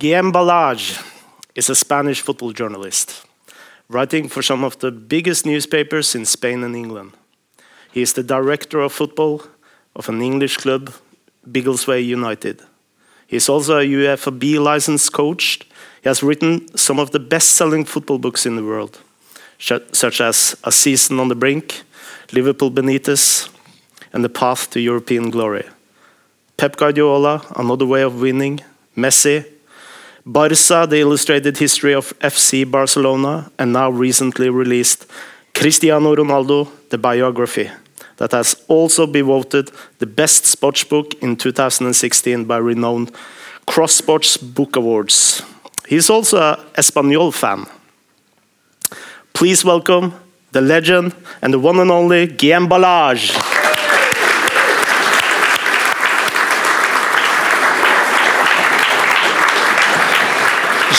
Guillem Balagué is a Spanish football journalist, writing for some of the biggest newspapers in Spain and England. He is the director of football of an English club, Biggleswade United. He is also a UEFA B licensed coach. He has written some of the best selling football books in the world, such as A Season on the Brink, Liverpool Benitez, and The Path to European Glory. Pep Guardiola, Another Way of Winning, Messi, Barca, The Illustrated History of FC Barcelona, and now recently released Cristiano Ronaldo, The Biography, that has also been voted the best sports book in 2016 by renowned Cross Sports Book Awards. He's also an Espanyol fan. Please welcome the legend and the one and only Guillem Balagué.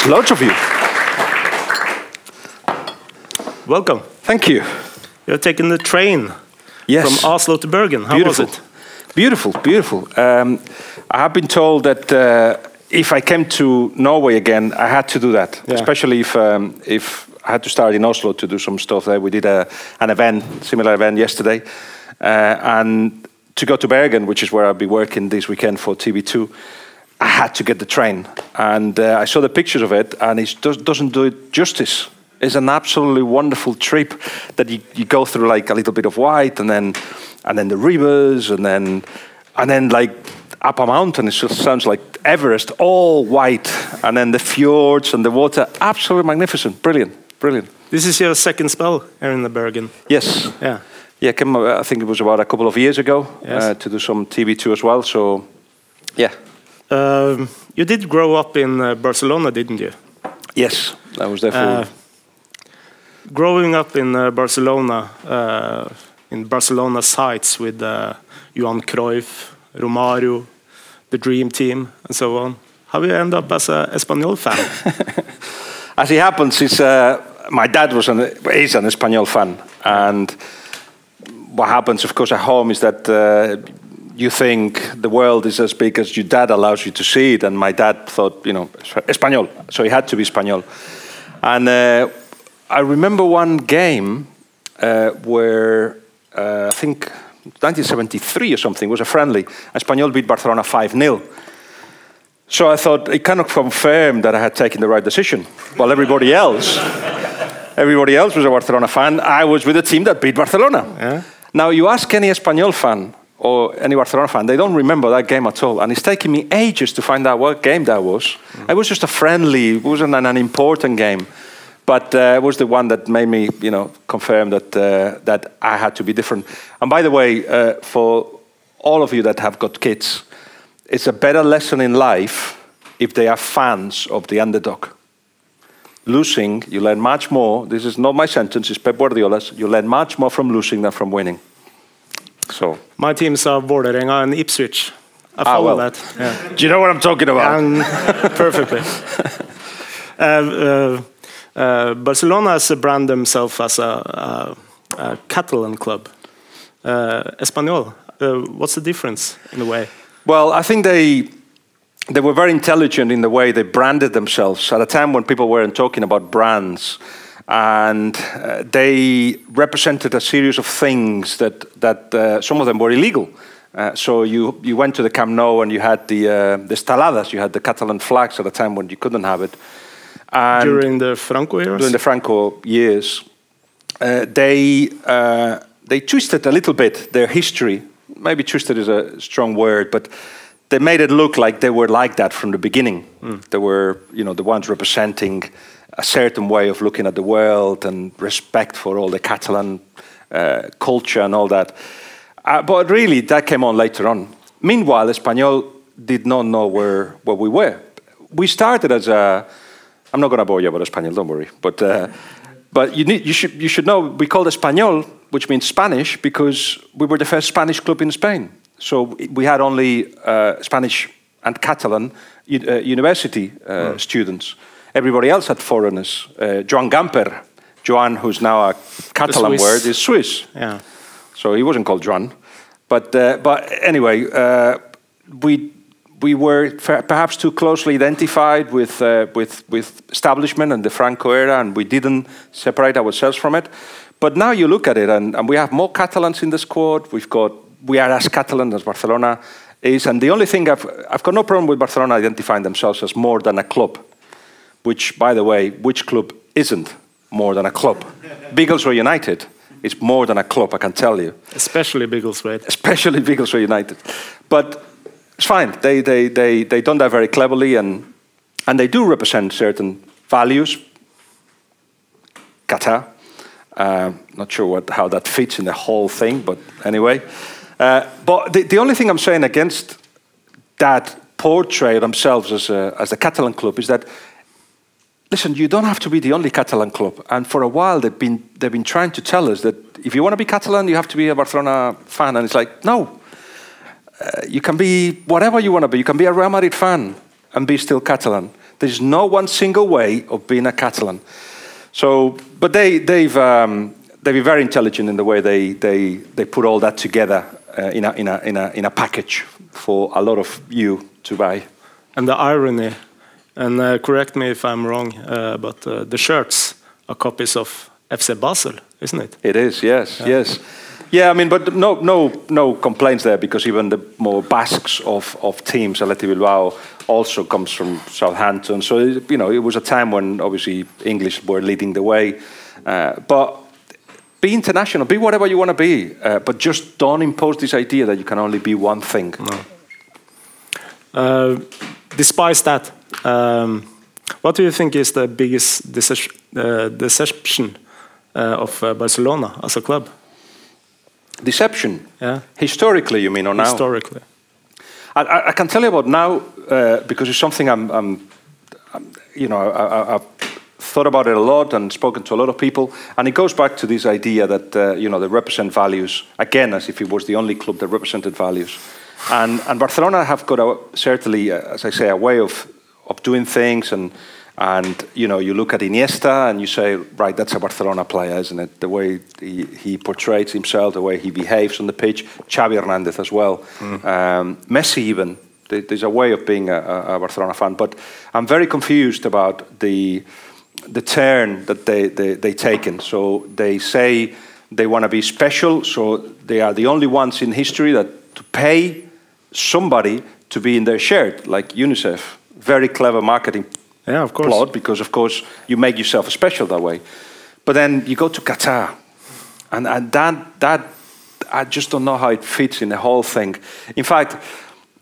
There's loads of you. Welcome. Thank you. You're taking the train Yes. from Oslo to Bergen. How beautiful. was it? Beautiful, beautiful. Um, I have been told that uh, if I came to Norway again, I had to do that. Yeah. Especially if um, if I had to start in Oslo to do some stuff there. We did a, an event, similar event yesterday, uh, and to go to Bergen, which is where I'll be working this weekend for TV2. I had to get the train, and uh, I saw the pictures of it, and it does, doesn't do it justice. It's an absolutely wonderful trip that you, you go through like a little bit of white, and then and then the rivers, and then and then like up a mountain. It just sounds like Everest, all white, and then the fjords and the water, absolutely magnificent, brilliant, brilliant. This is your second spell here in the Bergen. Yes, Yeah. yeah. I came, I think it was about a couple of years ago Yes. uh, to do some TV too as well. So, yeah, Um, you did grow up in uh, Barcelona, didn't you? yes, I was there for. Uh, growing up in uh, Barcelona, uh, in Barcelona sites with uh, Johan Cruyff, Romario, the Dream Team, and so on. How you end up as a Espanyol fan? As it happens, it's, uh, my dad was an, is an Espanyol fan, and what happens, of course, at home is that uh, you think the world is as big as your dad allows you to see it, and my dad thought, you know, Espanyol, so he had to be Espanyol. And uh, I remember one game uh, where uh, I think 1973 or something was a friendly. Espanyol beat Barcelona 5 0. So I thought it kind of confirmed that I had taken the right decision. While everybody else, everybody else was a Barcelona fan, I was with a team that beat Barcelona. Yeah. Now you ask any Espanyol fan or any Barcelona fan, they don't remember that game at all, and it's taken me ages to find out what game that was. It was just a friendly, it wasn't an, an important game, but uh, it was the one that made me, you know, confirm that uh, that I had to be different. And by the way, uh, for all of you that have got kids, it's a better lesson in life if they are fans of the underdog. Losing, you learn much more. This is not my sentence, it's Pep Guardiola's. You learn much more from losing than from winning. So, My teams are Vålerenga and Ipswich. I Ah, follow well. that. Yeah. do you know what I'm talking about? And perfectly. Uh, uh, uh, Barcelona has branded themselves as a, a, a Catalan club. Uh, Espanyol, uh, what's the difference in a way? Well, I think they they were very intelligent in the way they branded themselves at a time when people weren't talking about brands, and uh, they represented a series of things that that uh, some of them were illegal. Uh, so you you went to the Camp Nou and you had the uh, the esteladas, you had the Catalan flags at a time when you couldn't have it. And During the Franco years? during the Franco years, uh, they uh, they twisted a little bit their history. Maybe twisted is a strong word, but they made it look like they were like that from the beginning. They were, you know, the ones representing a certain way of looking at the world and respect for all the Catalan uh, culture and all that. Uh, but really, that came on later on. Meanwhile, Espanyol did not know where, where we were. We started as a. I'm not going to bore you about Espanyol, don't worry. But, uh, but you, need, you, should, you should know we called Espanyol, which means Spanish, because we were the first Spanish club in Spain. So we had only uh, Spanish and Catalan uh, university uh, students. Everybody else had foreigners. Uh, Joan Gamper, Joan, who's now a Catalan word, is Swiss. Yeah. So he wasn't called Joan. But, uh, but anyway, uh, we, we were perhaps too closely identified with, uh, with, with establishment and the Franco era, and we didn't separate ourselves from it. But now you look at it, and, and we have more Catalans in the squad. We've got, we are as Catalan as Barcelona is, and the only thing I've, I've got no problem with Barcelona identifying themselves as more than a club, which, by the way, which club isn't more than a club? Biggleswade United is more than a club, I can tell you Especially Biggleswade. especially Biggleswade United. But it's fine. They they they they done that very cleverly, and and they do represent certain values. Qatar. Uh, not sure what how that fits in the whole thing, but anyway. Uh, but the, the only thing I'm saying against that portray themselves as a, as a Catalan club is that listen, you don't have to be the only Catalan club. And for a while, they've been, they've been trying to tell us that if you want to be Catalan, you have to be a Barcelona fan. And it's like, no. Uh, you can be whatever you want to be. You can be a Real Madrid fan and be still Catalan. There's no one single way of being a Catalan. So, but they, they've, um, they've been very intelligent in the way they, they, they put all that together uh, in, a, in, a, in, a, in a package for a lot of you to buy. And the irony, and uh, correct me if I'm wrong, uh, but uh, the shirts are copies of FC Basel, isn't it? It is, yes, yes. Yeah, I mean, but no, no, no complaints there because even the more Basques of, of teams, Athletic Bilbao, also comes from Southampton. So you know, it was a time when obviously English were leading the way. Uh, but be international, be whatever you want to be, uh, but just don't impose this idea that you can only be one thing. Uh, despite that, um, what do you think is the biggest uh, deception uh, of uh, Barcelona as a club? Deception, Yeah, historically, you mean, or now? historically. I- I, I can tell you about now uh, because it's something I'm, I'm, you know, I, I, I've thought about it a lot and spoken to a lot of people, and it goes back to this idea that uh, you know they represent values again, as if it was the only club that represented values, and and Barcelona have got a, certainly, uh, as I say, a way of of doing things and. And you know, you look at Iniesta and you say, right, that's a Barcelona player, isn't it? The way he, he portrays himself, the way he behaves on the pitch. Xavi Hernandez as well. Um, Messi even. There's a way of being a, a a Barcelona fan, but I'm very confused about the the turn that they they they taken. So they say they want to be special, so they are the only ones in history that to pay somebody to be in their shirt, like UNICEF. Very clever marketing Yeah, of course. plot because, of course, you make yourself special that way. But then you go to Qatar, and, and that, that I just don't know how it fits in the whole thing. In fact,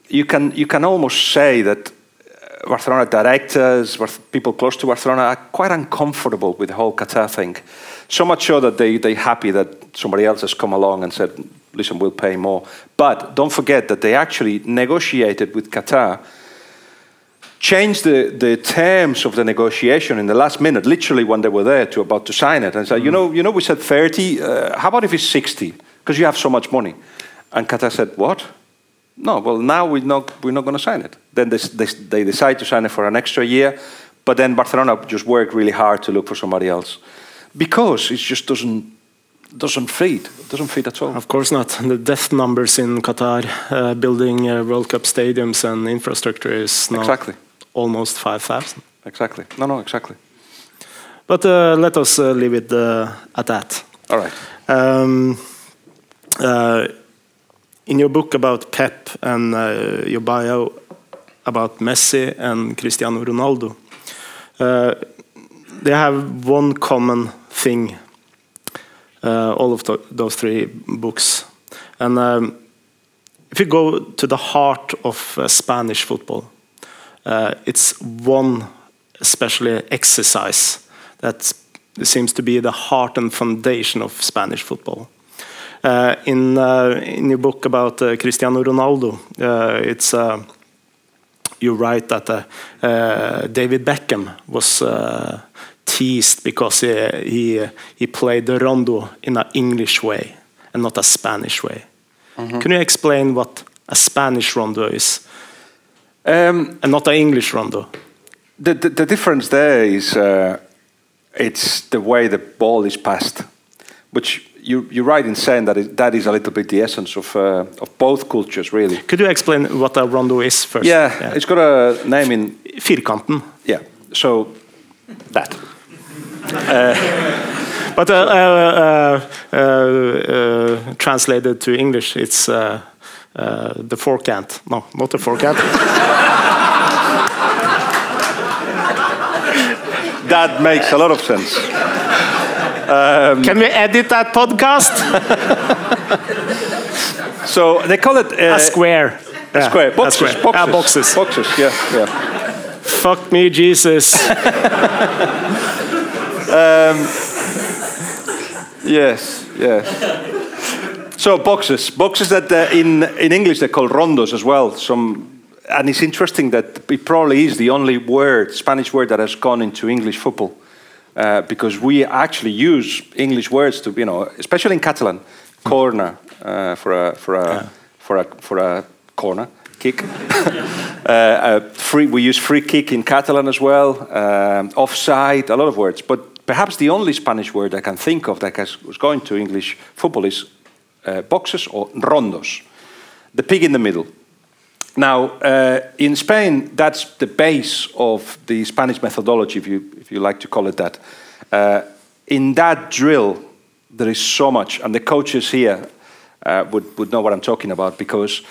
you can, you can almost say that uh, Barcelona directors, people close to Barcelona, are quite uncomfortable with the whole Qatar thing. So much so that they, they're happy that somebody else has come along and said, listen, we'll pay more. But don't forget that they actually negotiated with Qatar changed the, the terms of the negotiation in the last minute, literally when they were there to about to sign it, and said, you know, you know, we said 30. Uh, how about if it's 60? Because you have so much money. And Qatar said, what? No, well, now we're not, we're not going to sign it. Then they, they, they decide to sign it for an extra year, but then Barcelona just worked really hard to look for somebody else because it just doesn't doesn't fit. Doesn't fit at all. Of course not. The death numbers in Qatar uh, building uh, World Cup stadiums and infrastructure is now Exactly. Almost 5,000. Exactly. No, no, exactly. But uh, let us uh, leave it uh, at that. All right. Um, uh, in your book about Pep and uh, your bio about Messi and Cristiano Ronaldo, uh, they have one common thing. All of tho- those three books, and um, if you go to the heart of Spanish football, it's one especially exercise that seems to be the heart and foundation of Spanish football. Uh, in uh, in your book about uh, Cristiano Ronaldo, uh, it's uh, you write that uh, uh, David Beckham was uh, teased because he, he he played the rondo in an English way and not a Spanish way. Can you explain what a Spanish rondo is Um, and not the English rondo? The, the, the difference there is uh, it's the way the ball is passed, which you, you're right in saying that is, that is a little bit the essence of, uh, of both cultures, really. Could you explain what a rondo is first? Yeah, it's got a name in. Firkanten. Yeah, so that. But uh, uh, uh, uh, translated to English, it's uh, uh, the forkant. No, not the forkant. That makes a lot of sense. Can we edit that podcast? So they call it uh, a square. Yeah, square. a Boxes, square. boxes. Ah, boxes. Boxes, yeah, yeah. Fuck me, Jesus. Yes, yes. So boxes, boxes that uh, in in English they're called rondos as well. Some, and it's interesting that it probably is the only word, Spanish word that has gone into English football, uh, because we actually use English words to, you know, especially in Catalan, corner uh, for a for a for a for a corner kick. uh, uh, free, we use free kick in Catalan as well. Um, offside, a lot of words, but perhaps the only Spanish word I can think of that has, was going to English football is uh, boxes or rondos, the pig in the middle. Now, uh, in Spain, that's the base of the Spanish methodology, if you, if you like to call it that. Uh, in that drill, there is so much, and the coaches here would, would know what I'm talking about because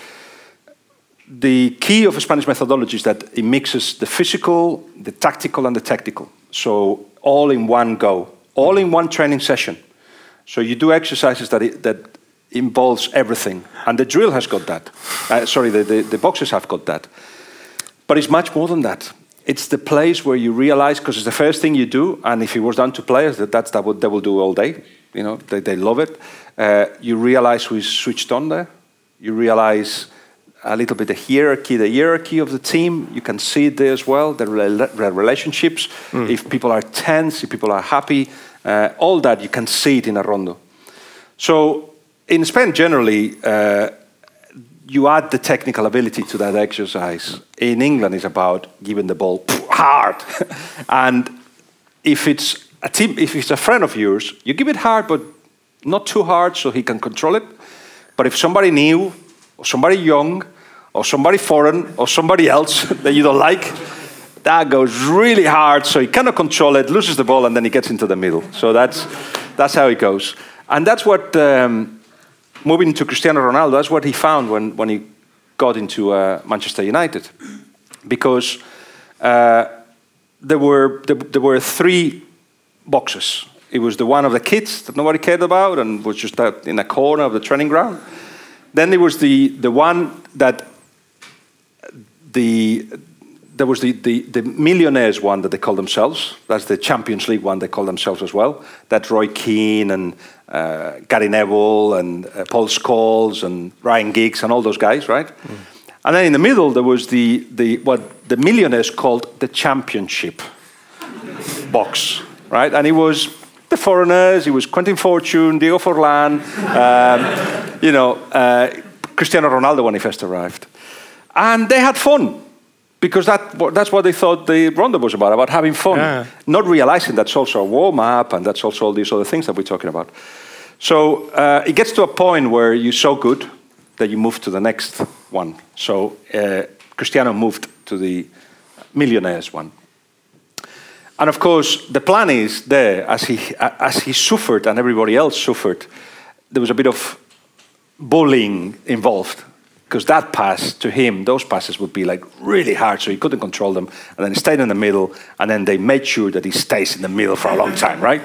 the key of a Spanish methodology is that it mixes the physical, the tactical, and the technical. So all in one go, all in one training session. So you do exercises that it, that involves everything, and the drill has got that. Uh, sorry, the, the, the boxes have got that. But it's much more than that. It's the place where you realize, because it's the first thing you do, and if it was done to players, that, that's that what they will do all day. You know, they, they love it. Uh, you realize who is switched on there. You realize a little bit the hierarchy, the hierarchy of the team. You can see it there as well, the, rela- the relationships. If people are tense, if people are happy, uh, all that you can see it in a rondo. So in Spain, generally, uh, you add the technical ability to that exercise. In England, it's about giving the ball hard, and if it's a team, if it's a friend of yours, you give it hard, but not too hard, so he can control it. But if somebody new, or somebody young, or somebody foreign, or somebody else that you don't like, that goes really hard, so he cannot control it, loses the ball, and then he gets into the middle. So that's that's how it goes, and that's what. Um, moving to Cristiano Ronaldo, that's what he found when, when he got into uh, Manchester United. Because uh, there, were, there, there were three boxes. It was the one of the kids that nobody cared about and was just in a corner of the training ground. Then there was the, the one that the there was the, the, the millionaires one that they call themselves. That's the Champions League one they call themselves as well. That's Roy Keane and uh, Gary Neville and uh, Paul Scholes and Ryan Giggs and all those guys, right? And then in the middle there was the, the what the millionaires called the championship box, right? And it was the foreigners. It was Quinton Fortune, Diego Forlan, um, you know, uh, Cristiano Ronaldo when he first arrived, and they had fun because that, that's what they thought the rondo was about, about having fun, Yeah. not realizing that's also a warm up and that's also all these other things that we're talking about. So uh, it gets to a point where you're so good that you move to the next one. So uh, Cristiano moved to the millionaires one. And of course, the plan is there as he, as he suffered and everybody else suffered, there was a bit of bullying involved because that pass to him, those passes would be like really hard, so he couldn't control them, and then he stayed in the middle, and then they made sure that he stays in the middle for a long time, right?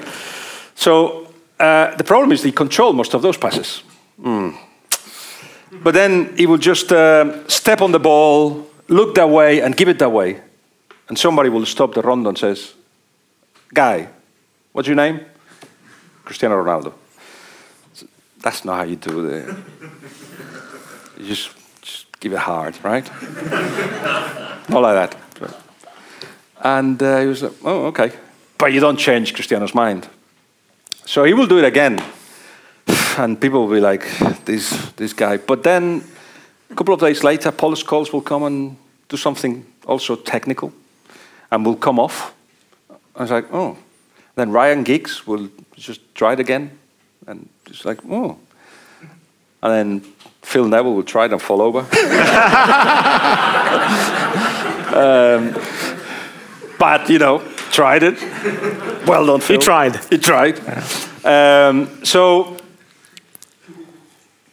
So uh, the problem is he controlled most of those passes. Mm. But then he would just uh, step on the ball, look that way, and give it that way, and somebody will stop the rondo and says, "Guy, what's your name?" Cristiano Ronaldo. That's not how you do it. You just, just give it hard, right? Not like that. And uh, he was like, oh, okay. But you don't change Cristiano's mind. So he will do it again. And people will be like, this, this guy. But then a couple of days later, Paul Scholes will come and do something also technical and will come off. I was like, oh. Then Ryan Giggs will just try it again. And it's like, oh. And then Phil Neville would try it and fall over. um, but, you know, tried it. Well done, Phil. He tried. He tried. Um, so,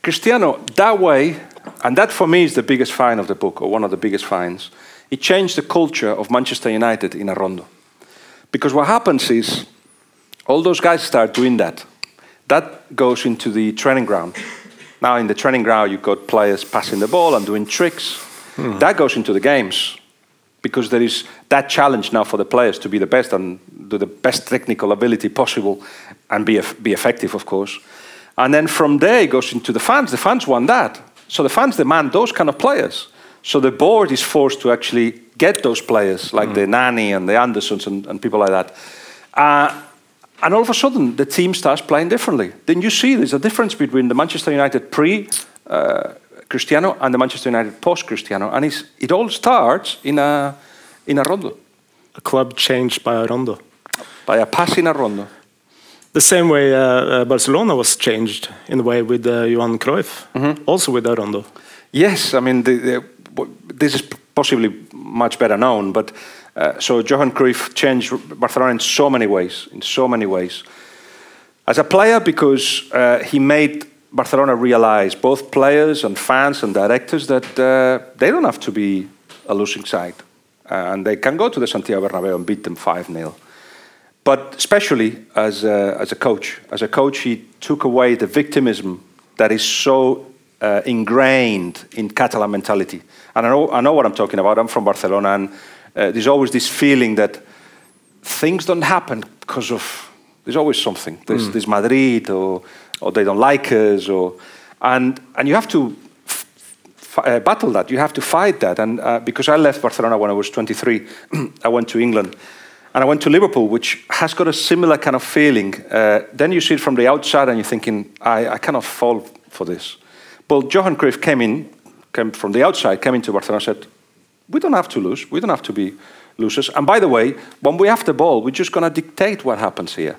Cristiano, that way, and that for me is the biggest find of the book, or one of the biggest finds, it changed the culture of Manchester United in a rondo. Because what happens is, all those guys start doing that. That goes into the training ground. Now, in the training ground, you've got players passing the ball and doing tricks. Hmm. That goes into the games because there is that challenge now for the players to be the best and do the best technical ability possible and be, be effective, of course. And then from there, it goes into the fans. The fans want that. So the fans demand those kind of players. So the board is forced to actually get those players, like mm. the Nani and the Andersons and, and people like that. Uh, and all of a sudden, the team starts playing differently. Then you see there's a difference between the Manchester United pre uh, Cristiano and the Manchester United post Cristiano. And it all starts in a, in a rondo. A club changed by a rondo. By a pass in a rondo. The same way uh, uh, Barcelona was changed in a way with uh, Johan Cruyff, mm -hmm. also with a rondo. Yes, I mean, the, the, this is possibly much better known, but uh, so Johan Cruyff changed Barcelona in so many ways, in so many ways. As a player, because uh, he made Barcelona realize, both players and fans and directors, that uh, they don't have to be a losing side. Uh, and they can go to the Santiago Bernabeu and beat them 5 0. But especially as a, as a coach, as a coach, he took away the victimism that is so uh, ingrained in Catalan mentality. And I know, I know what I'm talking about. I'm from Barcelona, and uh, there's always this feeling that things don't happen because of there's always something. There's, mm. there's Madrid, or or they don't like us, or and and you have to uh, battle that. You have to fight that. And uh, because I left Barcelona when I was 23, I went to England. And I went to Liverpool, which has got a similar kind of feeling. Uh, then you see it from the outside and you're thinking, I, I cannot fall for this. But Johan Cruyff came in, came from the outside, came into Barcelona and said, we don't have to lose. We don't have to be losers. And by the way, when we have the ball, we're just going to dictate what happens here.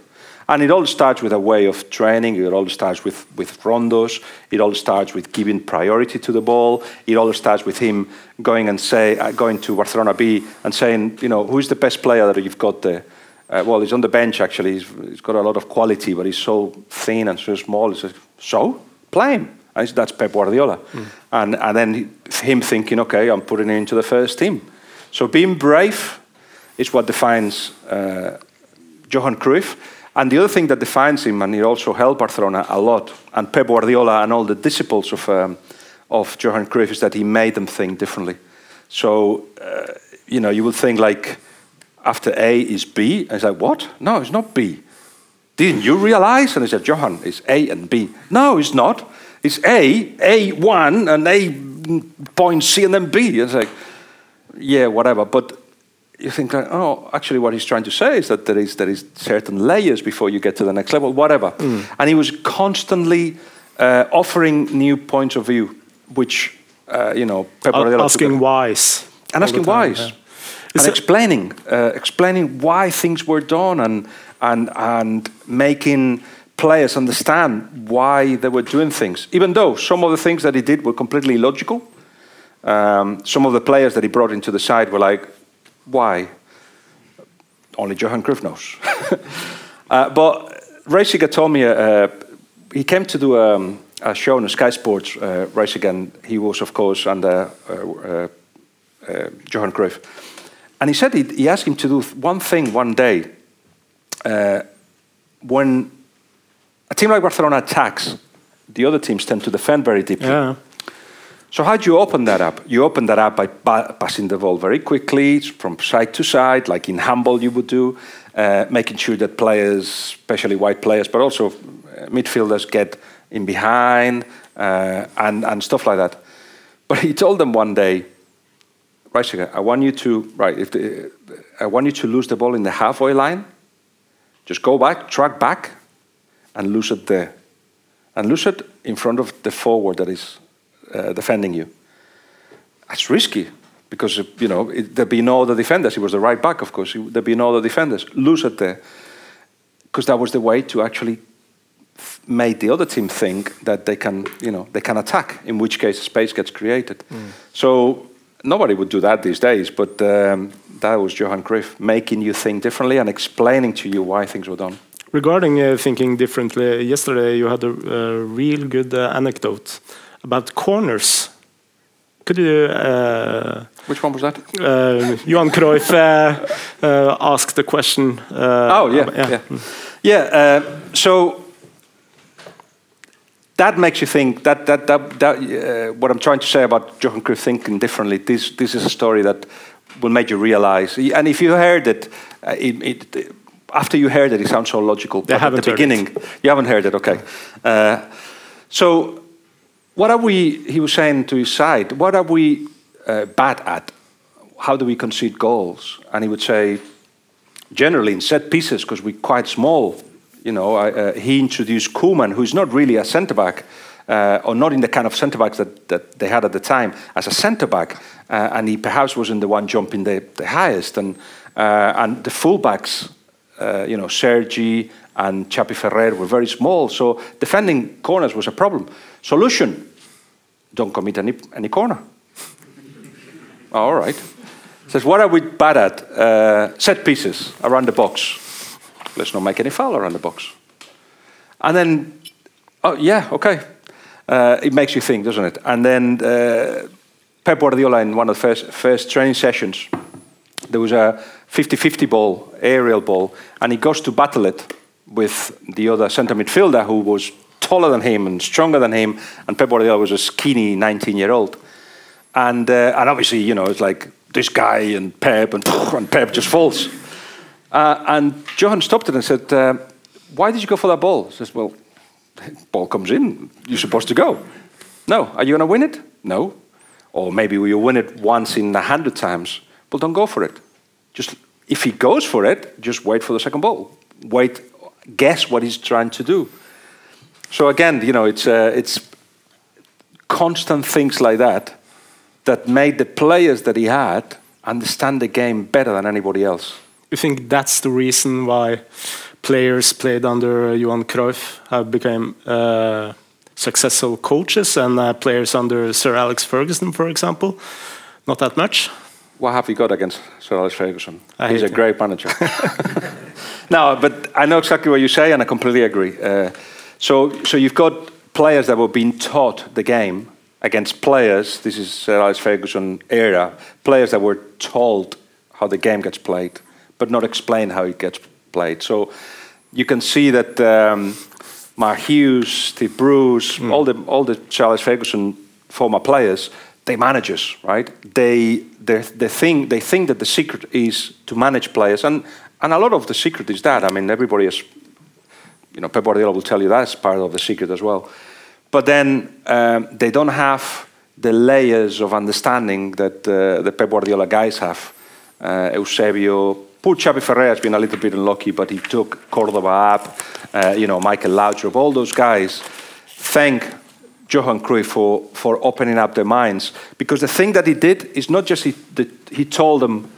And it all starts with a way of training. It all starts with, with rondos. It all starts with giving priority to the ball. It all starts with him going and say, uh, going to Barcelona B and saying, you know, who's the best player that you've got there? Uh, well, he's on the bench actually. He's, he's got a lot of quality, but he's so thin and so small. So play him. And that's Pep Guardiola. Mm. And, and then him thinking, okay, I'm putting him into the first team. So being brave is what defines uh, Johan Cruyff. And the other thing that defines him, and he also helped Barcelona a lot, and Pep Guardiola and all the disciples of, um, of Johan Cruyff, is that he made them think differently. So, uh, you know, you would think like after A is B. And he's like, what? No, it's not B. Didn't you realize? And he said, Johan, it's A and B. No, it's not. It's A, A1, and A point C, and then B. It's like, yeah, whatever. But you think like, oh, actually, what he's trying to say is that there is there is certain layers before you get to the next level, whatever. Mm. And he was constantly uh, offering new points of view, which uh, you know, asking whys and asking whys, yeah. and explaining uh, explaining why things were done and and and making players understand why they were doing things, even though some of the things that he did were completely illogical. Um, some of the players that he brought into the side were like, why? Only Johan Cruyff knows. uh, but Reiziger told me, uh, he came to do um, a show on Sky Sports, uh, Reiziger, he was, of course, under uh, uh, uh, Johan Cruyff. And he said he, he, asked him to do one thing one day. Uh, when a team like Barcelona attacks, the other teams tend to defend very deeply. Yeah. So how do you open that up? You open that up by passing the ball very quickly from side to side, like in handball you would do, uh, making sure that players, especially white players, but also uh, midfielders, get in behind uh, and and stuff like that. But he told them one day, right, I want you to right if the, I want you to lose the ball in the halfway line. Just go back, track back, and lose it there, and lose it in front of the forward that is uh, defending you. That's risky because you know it, there'd be no other defenders. He was the right back, of course. There'd be no other defenders. Lose it there because that was the way to actually made the other team think that they can, you know, they can attack. In which case, space gets created. So nobody would do that these days. But um, that was Johan Cruyff making you think differently and explaining to you why things were done. Regarding uh, thinking differently, yesterday you had a, a real good uh, anecdote about corners. Could you, uh, Which one was that? uh, Johan Cruyff uh, uh, asked the question? Uh, Oh yeah, yeah, yeah. uh, so that makes you think. That that that, that uh, what I'm trying to say about Johan Cruyff thinking differently. This this is a story that will make you realize. And if you heard it, uh, it, it after you heard it, it sounds so logical. but at the heard it. beginning, you haven't heard it. Okay. Uh, so what are we? He was saying to his side. What are we uh, bad at? How do we concede goals? And he would say, generally in set pieces because we're quite small. You know, I, uh, he introduced Koeman, who's not really a centre back, uh, or not in the kind of centre backs that, that they had at the time, as a centre back, uh, and he perhaps wasn't the one jumping the, the highest. And uh, and the fullbacks, uh, you know, Sergi and Chapi Ferrer were very small, so defending corners was a problem. Solution: don't commit any any corner. All right. Says, what are we bad at? Uh, set pieces around the box. Let's not make any foul around the box. And then, oh yeah, okay. Uh, it makes you think, doesn't it? And then uh, Pep Guardiola in one of the first, first training sessions, there was a 50-50 ball, aerial ball, and he goes to battle it with the other centre midfielder who was taller than him and stronger than him, and Pep Guardiola was a skinny 19-year-old. And, uh, and obviously, you know, it's like this guy and Pep, and, and Pep just falls. Uh, and Johan stopped it and said, uh, Why did you go for that ball? He says, Well, ball comes in, you're supposed to go. No. Are you going to win it? No. Or maybe you win it once in a hundred times. Well, don't go for it. Just if he goes for it, just wait for the second ball. Wait, guess what he's trying to do. So again, you know, it's uh, it's constant things like that that made the players that he had understand the game better than anybody else. You think that's the reason why players played under Johan Cruyff have become uh, successful coaches and uh, players under Sir Alex Ferguson, for example, not that much? What have you got against Sir Alex Ferguson? He's a him. great manager. no, but I know exactly what you say, and I completely agree. Uh, so, so you've got players that were being taught the game against players. This is Sir Alex Ferguson era. Players that were told how the game gets played, but not explained how it gets played. So you can see that um, Mark Hughes, Steve Bruce, all the all the Sir Alex Ferguson former players, they managers, right? They they they think they think that the secret is to manage players, and and a lot of the secret is that. I mean, everybody is, you know, Pep Guardiola will tell you that's part of the secret as well. But then um, they don't have the layers of understanding that uh, the Pep Guardiola guys have. Uh, Eusebio, poor Xavi Ferrer has been a little bit unlucky, but he took Cordoba up. Uh, you know, Michael Laudrup, all those guys. Thank Johan Cruyff for, for opening up their minds. Because the thing that he did is not just he, that he told them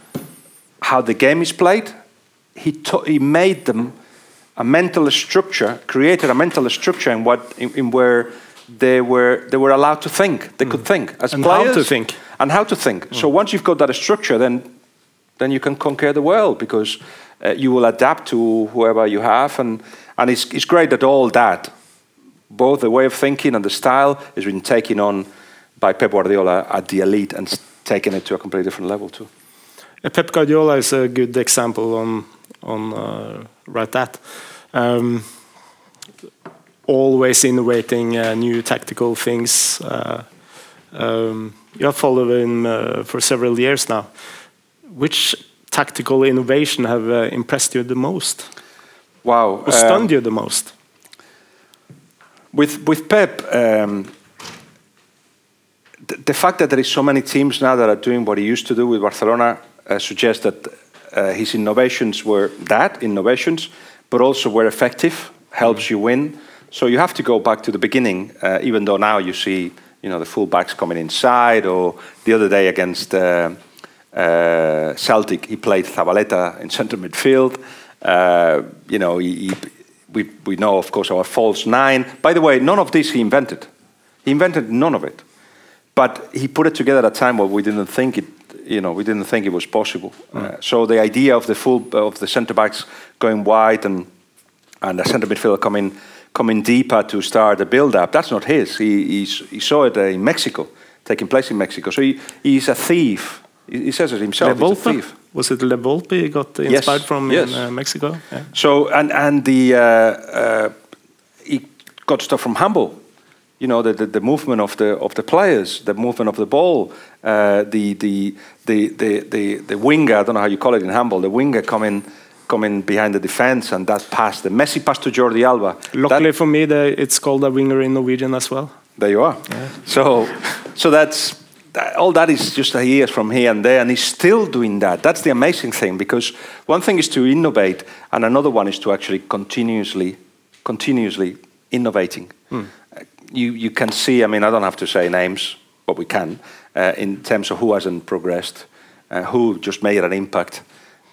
how the game is played, he, to, he made them a mental structure, created a mental structure in, what, in, in where they were, they were allowed to think. They could think as And how to think. And how to think. So once you've got that structure, then, then you can conquer the world because uh, you will adapt to whoever you have. And, and it's, it's great that all that, both the way of thinking and the style, has been taken on by Pep Guardiola at the elite and taken it to a completely different level too. Uh, Pep Guardiola is a good example on on uh, right that. Um, always innovating uh, new tactical things. Uh, um, you have followed him uh, for several years now. Which tactical innovation have uh, impressed you the most, Wow. or stunned you the most? With with Pep, um, the, the fact that there is so many teams now that are doing what he used to do with Barcelona uh, suggests that uh, his innovations were that innovations, but also were effective, helps you win. So you have to go back to the beginning, uh, even though now you see you know the full backs coming inside, or the other day against. Uh, uh, Celtic, he played Zabaleta in centre midfield. Uh, you know, he, he, we, we know, of course, our false nine. By the way, none of this he invented. He invented none of it. But he put it together at a time where we didn't think it, you know, we didn't think it was possible. Uh, so the idea of the full of the centre backs going wide and and the centre midfielder coming coming deeper to start the build up, that's not his. He he's, he saw it uh, in Mexico, taking place in Mexico. So he, he's a thief. He, he says it himself. Le He's a thief. Was it La Volpe he got inspired from yes. in uh, Mexico? Yeah. So and and the uh, uh, he got stuff from handball. You know the, the, the movement of the of the players, the movement of the ball, uh, the, the the the the the winger. I don't know how you call it in handball. The winger coming coming behind the defense and that pass. The Messi pass to Jordi Alba. Luckily That- for me, the, it's called a winger in Norwegian as well. there you are. So, so that's that, all. That is just years from here and there, and he's still doing that. That's the amazing thing because one thing is to innovate, and another one is to actually continuously, continuously innovating. Uh, You you can see. I mean, I don't have to say names, but we can uh, in terms of who hasn't progressed, uh, who just made an impact,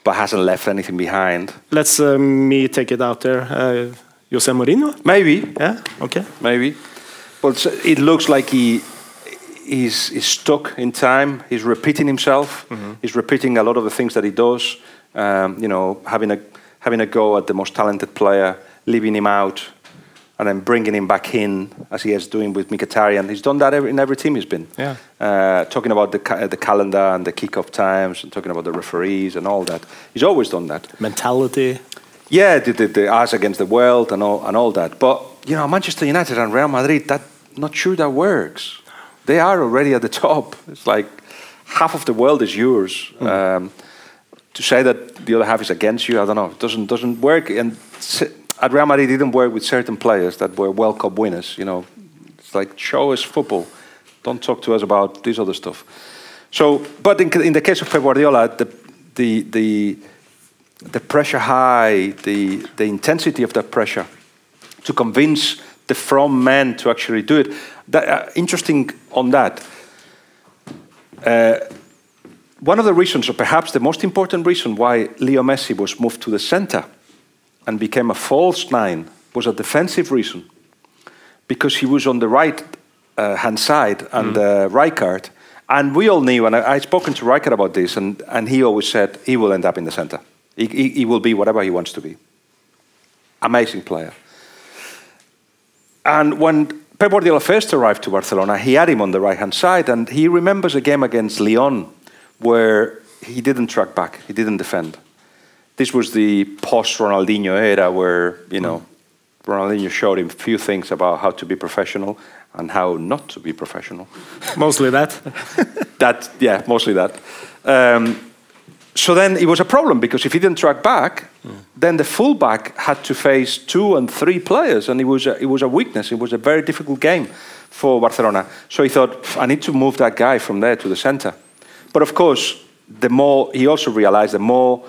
but hasn't left anything behind. Let's uh, me take it out there. Uh, Jose Mourinho? Maybe Yeah, okay. maybe. But it looks like he he's, he's stuck in time. He's repeating himself. He's repeating a lot of the things that he does. Um, you know, having a having a go at the most talented player, leaving him out, and then bringing him back in, as he is doing with Mkhitaryan. He's done that every, in every team he's been. Yeah. Uh, talking about the ca- the calendar and the kickoff times, and talking about the referees and all that. He's always done that. Mentality. Yeah, the, the, the us against the world and all, and all that. But, you know, Manchester United and Real Madrid, that not sure that works. They are already at the top. It's like half of the world is yours. Um, to say that the other half is against you, I don't know. It doesn't, doesn't work. And at Real Madrid, it didn't work with certain players that were World Cup winners. You know, it's like, show us football. Don't talk to us about this other stuff. So, but in, in the case of Pep Guardiola, the, the, the, the pressure high, the, the intensity of that pressure to convince the front men to actually do it. That, uh, interesting on that. Uh, one of the reasons, or perhaps the most important reason why Leo Messi was moved to the center and became a false nine was a defensive reason. Because he was on the right uh, hand side and uh, Rijkaard. And we all knew, and I, I'd spoken to Rijkaard about this, and, and he always said he will end up in the center. He, he, he will be whatever he wants to be. Amazing player. And when Pep Guardiola first arrived to Barcelona, he had him on the right hand side, and he remembers a game against Lyon where he didn't track back, he didn't defend. This was the post Ronaldinho era where, you know, Ronaldinho showed him a few things about how to be professional and how not to be professional. Mostly that. That, yeah, mostly that. Um, so then it was a problem because if he didn't track back, then the fullback had to face two and three players, and it was a, it was a weakness. It was a very difficult game for Barcelona. So he thought, I need to move that guy from there to the center. But of course, the more he also realized, the more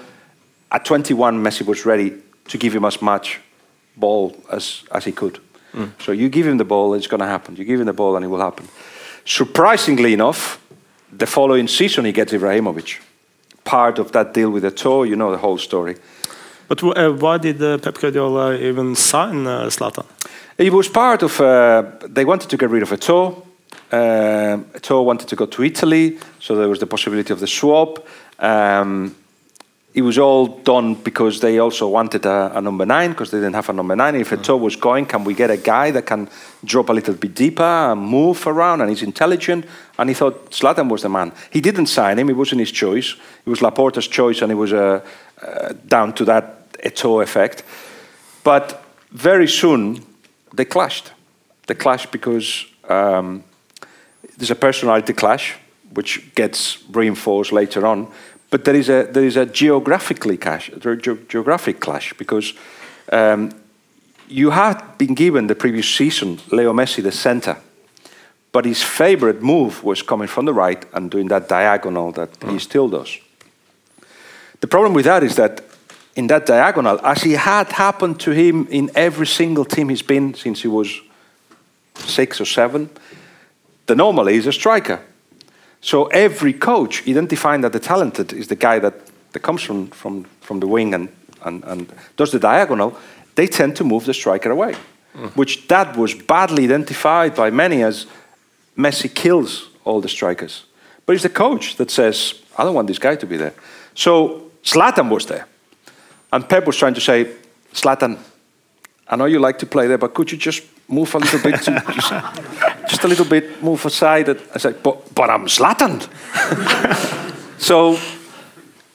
at 21 Messi was ready to give him as much ball as as he could. Mm. So you give him the ball, it's going to happen. You give him the ball, and it will happen. Surprisingly enough, the following season he gets Ibrahimovic. Part of that deal with Eto'o, you know the whole story. But uh, why did uh, Pep Guardiola even sign uh, Zlatan? It was part of. Uh, they wanted to get rid of Eto'o. Um, Eto'o wanted to go to Italy, so there was the possibility of the swap. Um, it was all done because they also wanted a, a number nine because they didn't have a number nine. If Eto'o was going, can we get a guy that can drop a little bit deeper and move around and he's intelligent? And he thought Zlatan was the man. He didn't sign him; it wasn't his choice. It was Laporta's choice, and it was uh, uh, down to that Eto'o effect. But very soon they clashed. They clashed because um, there's a personality clash, which gets reinforced later on. But there is a there is a geographically clash, a ge- geographic clash because um, you had been given the previous season Leo Messi the center, but his favorite move was coming from the right and doing that diagonal that he still does. The problem with that is that in that diagonal, as he had happened to him in every single team he's been since he was six or seven, the normal is a striker. So every coach identifying that the talented is the guy that, that comes from, from, from the wing and, and, and does the diagonal, they tend to move the striker away, mm. which that was badly identified by many as Messi kills all the strikers. But it's the coach that says, I don't want this guy to be there. So Zlatan was there. And Pep was trying to say, Zlatan, I know you like to play there, but could you just move a little bit, to, just, a little bit, move aside? And I said, but, but I'm Zlatan. so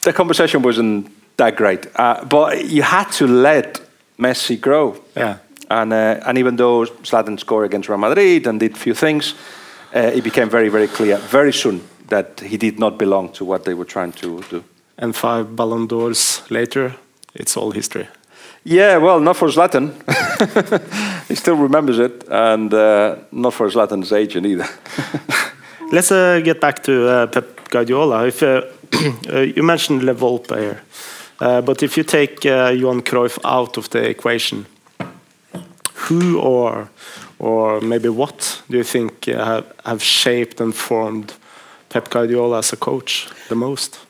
the conversation wasn't that great. Uh, but you had to let Messi grow. Yeah. And, uh, and even though Zlatan scored against Real Madrid and did a few things, uh, it became very, very clear very soon that he did not belong to what they were trying to do. And five Ballon d'Ors later, it's all history. Yeah, well, not for Zlatan. he still remembers it, and uh, not for Zlatan's agent either. Let's uh, get back to uh, Pep Guardiola. If uh, uh, you mentioned La Volpe here, uh, but if you take Johan Cruyff out of the equation, who or or maybe what do you think have, have shaped and formed Pep Guardiola as a coach the most?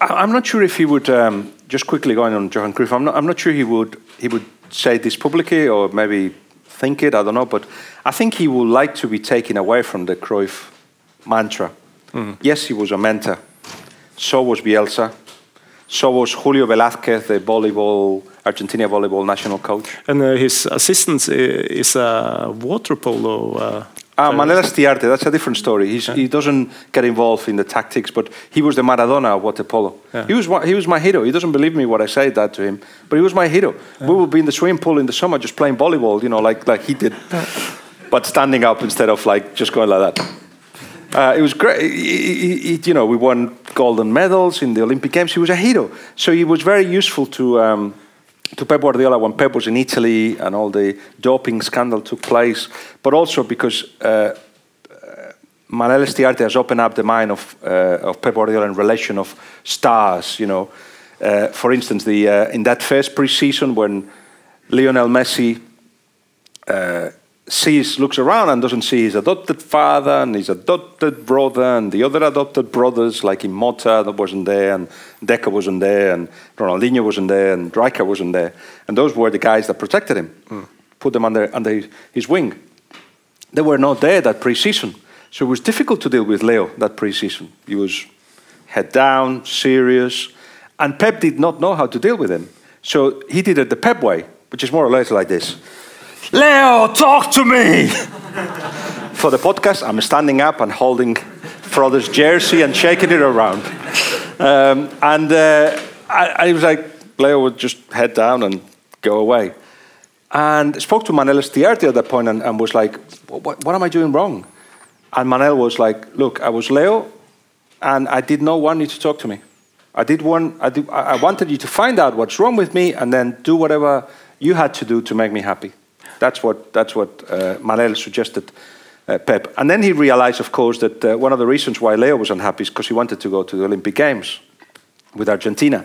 I'm not sure if he would. Um, just quickly going on Johan Cruyff, I'm not, I'm not sure he would he would say this publicly or maybe think it. I don't know, but I think he would like to be taken away from the Cruyff mantra. Mm. Yes, he was a mentor. So was Bielsa. So was Julio Velasco, the volleyball Argentina volleyball national coach. And uh, his assistant is a water polo uh, Ah, Manel Estiarte, that's a different story. Yeah. He doesn't get involved in the tactics, but he was the Maradona of water polo. Yeah. He, was, he was my hero. He doesn't believe me what I say that to him, but he was my hero. Yeah. We would be in the swimming pool in the summer just playing volleyball, you know, like, like he did, but standing up instead of like just going like that. Uh, it was great. He, he, you know, we won golden medals in the Olympic Games. He was a hero. So he was very useful to. Um, to Pep Guardiola when Pep was in Italy and all the doping scandal took place, but also because uh, uh Manel Estiarte has opened up the mind of, uh, of Pep Guardiola in relation of stars. You know, uh, for instance, the uh, in that first preseason when Lionel Messi uh, sees, looks around and doesn't see his adopted father and his adopted brother and the other adopted brothers, like Imota that wasn't there, and Deco wasn't there, and Ronaldinho wasn't there, and Rijkaard wasn't there. And those were the guys that protected him, mm. put them under, under his wing. They were not there that preseason. So it was difficult to deal with Leo that preseason. He was head down, serious, and Pep did not know how to deal with him. So he did it the Pep way, which is more or less like this. Leo, talk to me. For the podcast, I'm standing up and holding Frodo's jersey and shaking it around. Um, and uh, I, I, was like, Leo would just head down and go away. And I spoke to Manel Estiarte at that point and, and was like, what, what am I doing wrong? And Manel was like, look, I was Leo and I did not want you to talk to me. I did want, I, did, I wanted you to find out what's wrong with me and then do whatever you had to do to make me happy. That's what, that's what uh, Manel suggested uh, Pep. And then he realized, of course, that uh, one of the reasons why Leo was unhappy is because he wanted to go to the Olympic Games with Argentina.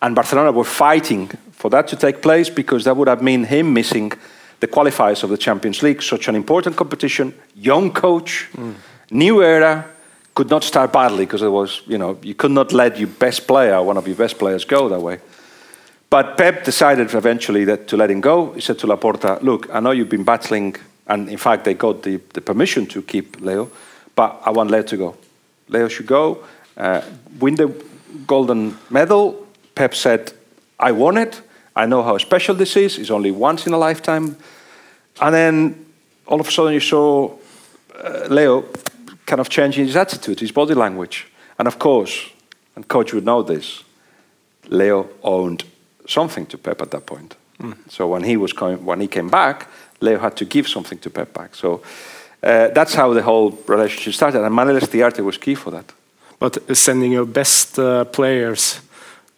And Barcelona were fighting for that to take place because that would have meant him missing the qualifiers of the Champions League, such an important competition, young coach, mm. new era, could not start badly because it was, you know, you could not let your best player, one of your best players, go that way. But Pep decided eventually that to let him go. He said to Laporta, "Look, I know you've been battling, and in fact they got the, the permission to keep Leo, but I want Leo to go. Leo should go, uh, win the golden medal." Pep said, "I want it. I know how special this is. It's only once in a lifetime." And then all of a sudden you saw uh, Leo kind of changing his attitude, his body language, and of course, and coach would know this. Leo owned something to Pep at that point. Mm. So when he was coming, when he came back, Leo had to give something to Pep back. So uh, that's how the whole relationship started, and Manel Estiarte was key for that. But sending your best uh, players,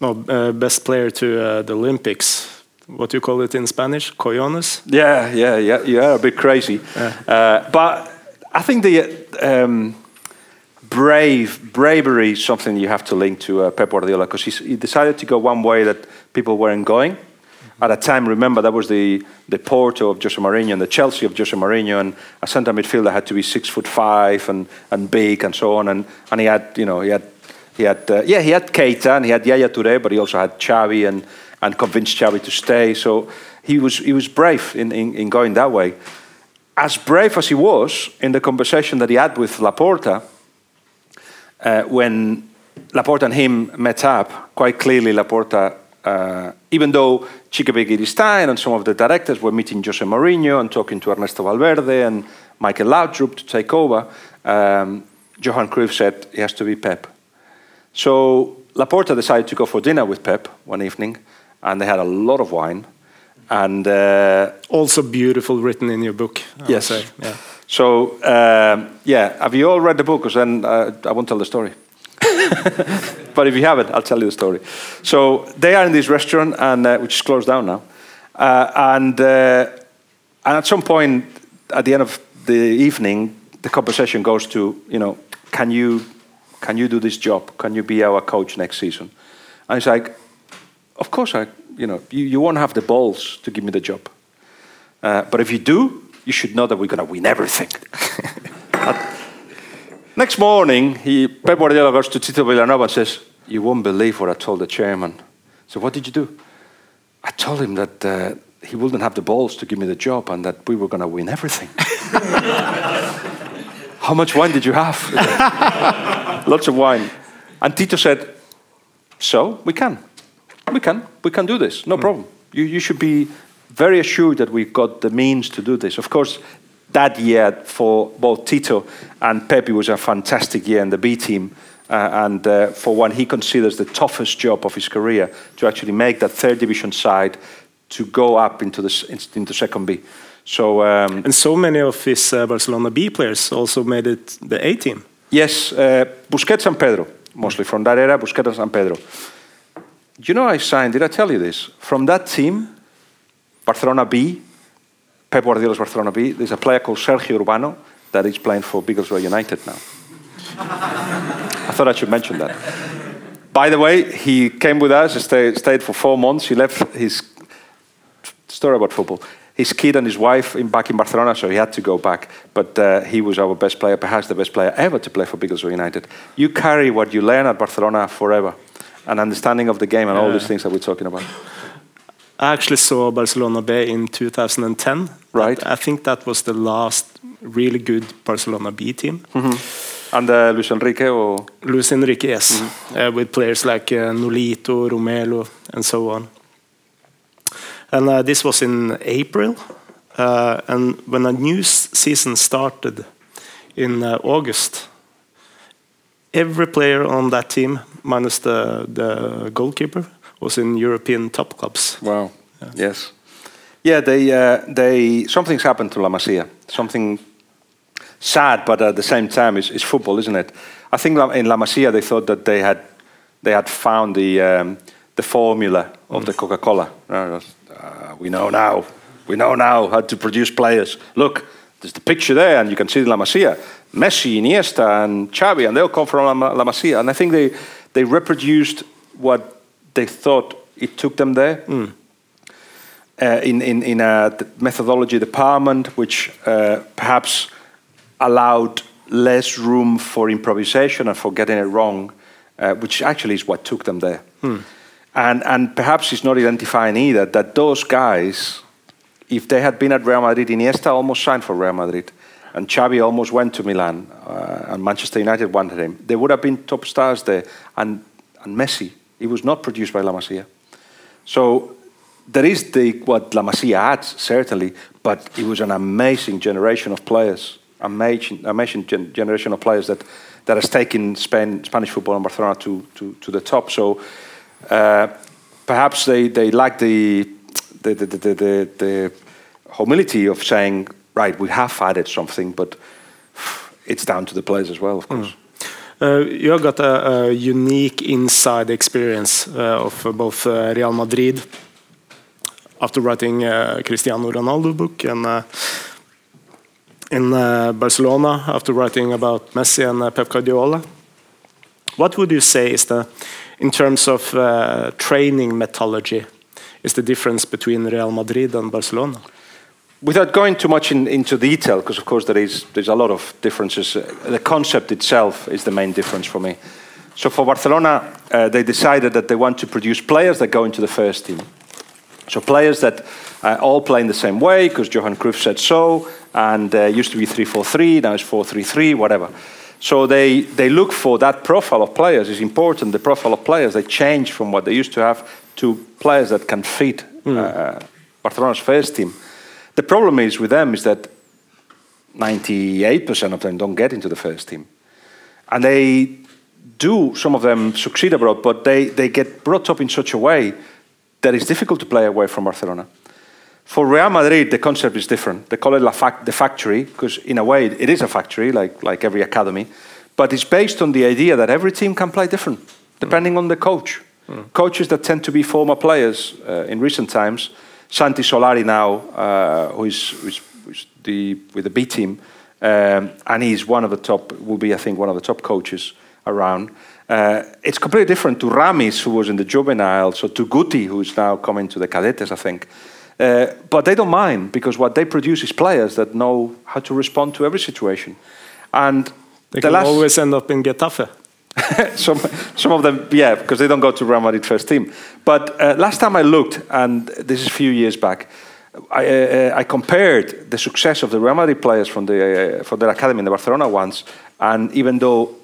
no, uh, best player to uh, the Olympics, what do you call it in Spanish? Cojones? Yeah, yeah, yeah, yeah, a bit crazy. Yeah. Uh, but I think the um, brave bravery is something you have to link to uh, Pep Guardiola because he decided to go one way that people weren't going. At a time, remember that was the, the Porto of Jose Mourinho and the Chelsea of Jose Mourinho, and a centre midfielder had to be six foot five and, and big and so on. And, and he had, you know, he had, he had, uh, yeah, he had Keita and he had Yaya Touré, but he also had Xavi and, and convinced Xavi to stay. So he was, he was brave in, in, in going that way. As brave as he was in the conversation that he had with Laporta, uh, when Laporta and him met up, quite clearly Laporta, uh, even though Txiki Begiristain and some of the directors were meeting Jose Mourinho and talking to Ernesto Valverde and Michael Laudrup to take over, um, Johan Cruyff said he has to be Pep. So Laporta decided to go for dinner with Pep one evening, and they had a lot of wine. And uh, also beautiful, written in your book. I yes. Yeah. So um, yeah, have you all read the book? Because then uh, I won't tell the story. but if you haven't, I'll tell you the story. So they are in this restaurant, and uh, which is closed down now. Uh, and uh, and at some point, at the end of the evening, the conversation goes to, you know, can you can you do this job? Can you be our coach next season? And he's like, of course I, you know, you, you won't have the balls to give me the job. Uh, but if you do, you should know that we're going to win everything. Next morning, he, Pep Guardiola goes to Tito Vilanova and says, you won't believe what I told the chairman. So what did you do? I told him that uh, he wouldn't have the balls to give me the job and that we were going to win everything. How much wine did you have? Lots of wine. And Tito said, So, we can. We can. We can do this. No mm. problem. You, you should be very assured that we've got the means to do this. Of course, that year for both Tito and Pepe was a fantastic year in the B team. Uh, and uh, for one, he considers the toughest job of his career to actually make that third division side to go up into the into second B. So um, and so many of his uh, Barcelona B players also made it the A team. Yes, uh, Busquets and Pedro, mostly from that era. Busquets and Pedro. You know, I signed. Did I tell you this? From that team, Barcelona B, Pep Guardiola's Barcelona B. There's a player called Sergio Urbano that is playing for Biggleswade United now. I thought I should mention that. By the way, he came with us, stayed, stayed for four months. He left his story about football. His kid and his wife in, back in Barcelona, so he had to go back. But uh, he was our best player, perhaps the best player ever to play for Biggleswade United. You carry what you learn at Barcelona forever, an understanding of the game and yeah. all these things that we're talking about. I actually saw Barcelona B in 2010. Right. I think that was the last really good Barcelona B team. Mm -hmm. And uh, Luis Enrique or Luis Enrique, yes, mm -hmm. uh, with players like uh, Nolito, Romeu, and so on. And uh, this was in April, uh, and when a new season started in uh, August, every player on that team, minus the the goalkeeper, was in European top clubs. Wow. Yeah. Yes. Yeah, they uh, they something's happened to La Masia. Something sad, but at the same time, it's, is football, isn't it? I think in La Masia they thought that they had they had found the um, the formula of mm. the Coca-Cola. Uh, we know now. We know now how to produce players. Look, there's the picture there, and you can see La Masia, Messi, Iniesta, and Xavi, and they all come from La Masia. And I think they they reproduced what they thought it took them there. Mm. Uh, in, in, in a methodology department, which uh, perhaps allowed less room for improvisation and for getting it wrong, uh, which actually is what took them there. Hmm. And, and perhaps it's not identifying either that those guys, if they had been at Real Madrid, Iniesta almost signed for Real Madrid, and Xavi almost went to Milan, uh, and Manchester United wanted him. They would have been top stars there, and, and Messi it was not produced by La Masia. So there is the, what La Masia had, certainly, but it was an amazing generation of players, amazing, amazing gen generation of players that, that has taken Spain, Spanish football and Barcelona to, to, to the top. So uh, perhaps they, they lack the, the, the, the, the, the humility of saying, right, we have added something, but it's down to the players as well, of course. Mm. Uh, you have got a, a unique inside experience uh, of both uh, Real Madrid after writing Cristiano Ronaldo book and in Barcelona after writing about Messi and Pep Guardiola. What would you say is the, in terms of training methodology, is the difference between Real Madrid and Barcelona? Without going too much in, into detail, because of course there is there's a lot of differences. Uh, the concept itself is the main difference for me. So for Barcelona, uh, they decided that they want to produce players that go into the first team. So players that uh, all play in the same way because Johan Cruyff said so, and uh, used to be 3-4-3, now it's 4-3-3, whatever. So they, they look for that profile of players is important. The profile of players they change from what they used to have to players that can fit mm. uh, Barcelona's first team. The problem is with them is that 98% of them don't get into the first team, and they do. Some of them succeed abroad, but they, they get brought up in such a way that it's difficult to play away from Barcelona. For Real Madrid, the concept is different. They call it La fac the factory because, in a way, it is a factory, like, like every academy. But it's based on the idea that every team can play different, depending mm. on the coach. Mm. Coaches that tend to be former players uh, in recent times. Santi Solari now, uh, who is, who is, who is the, with the B team, um, and he's one of the top, will be, I think, one of the top coaches around. Uh, it's completely different to Ramis, who was in the juvenile, so to Guti, who's now coming to the cadetes, I think. Uh, but they don't mind because what they produce is players that know how to respond to every situation. And they the can always end up in Getafe. some, some of them, yeah, because they don't go to Real Madrid first team. But uh, last time I looked, and this is a few years back, I, uh, I compared the success of the Real Madrid players from the uh, from their academy in the Barcelona ones, and even though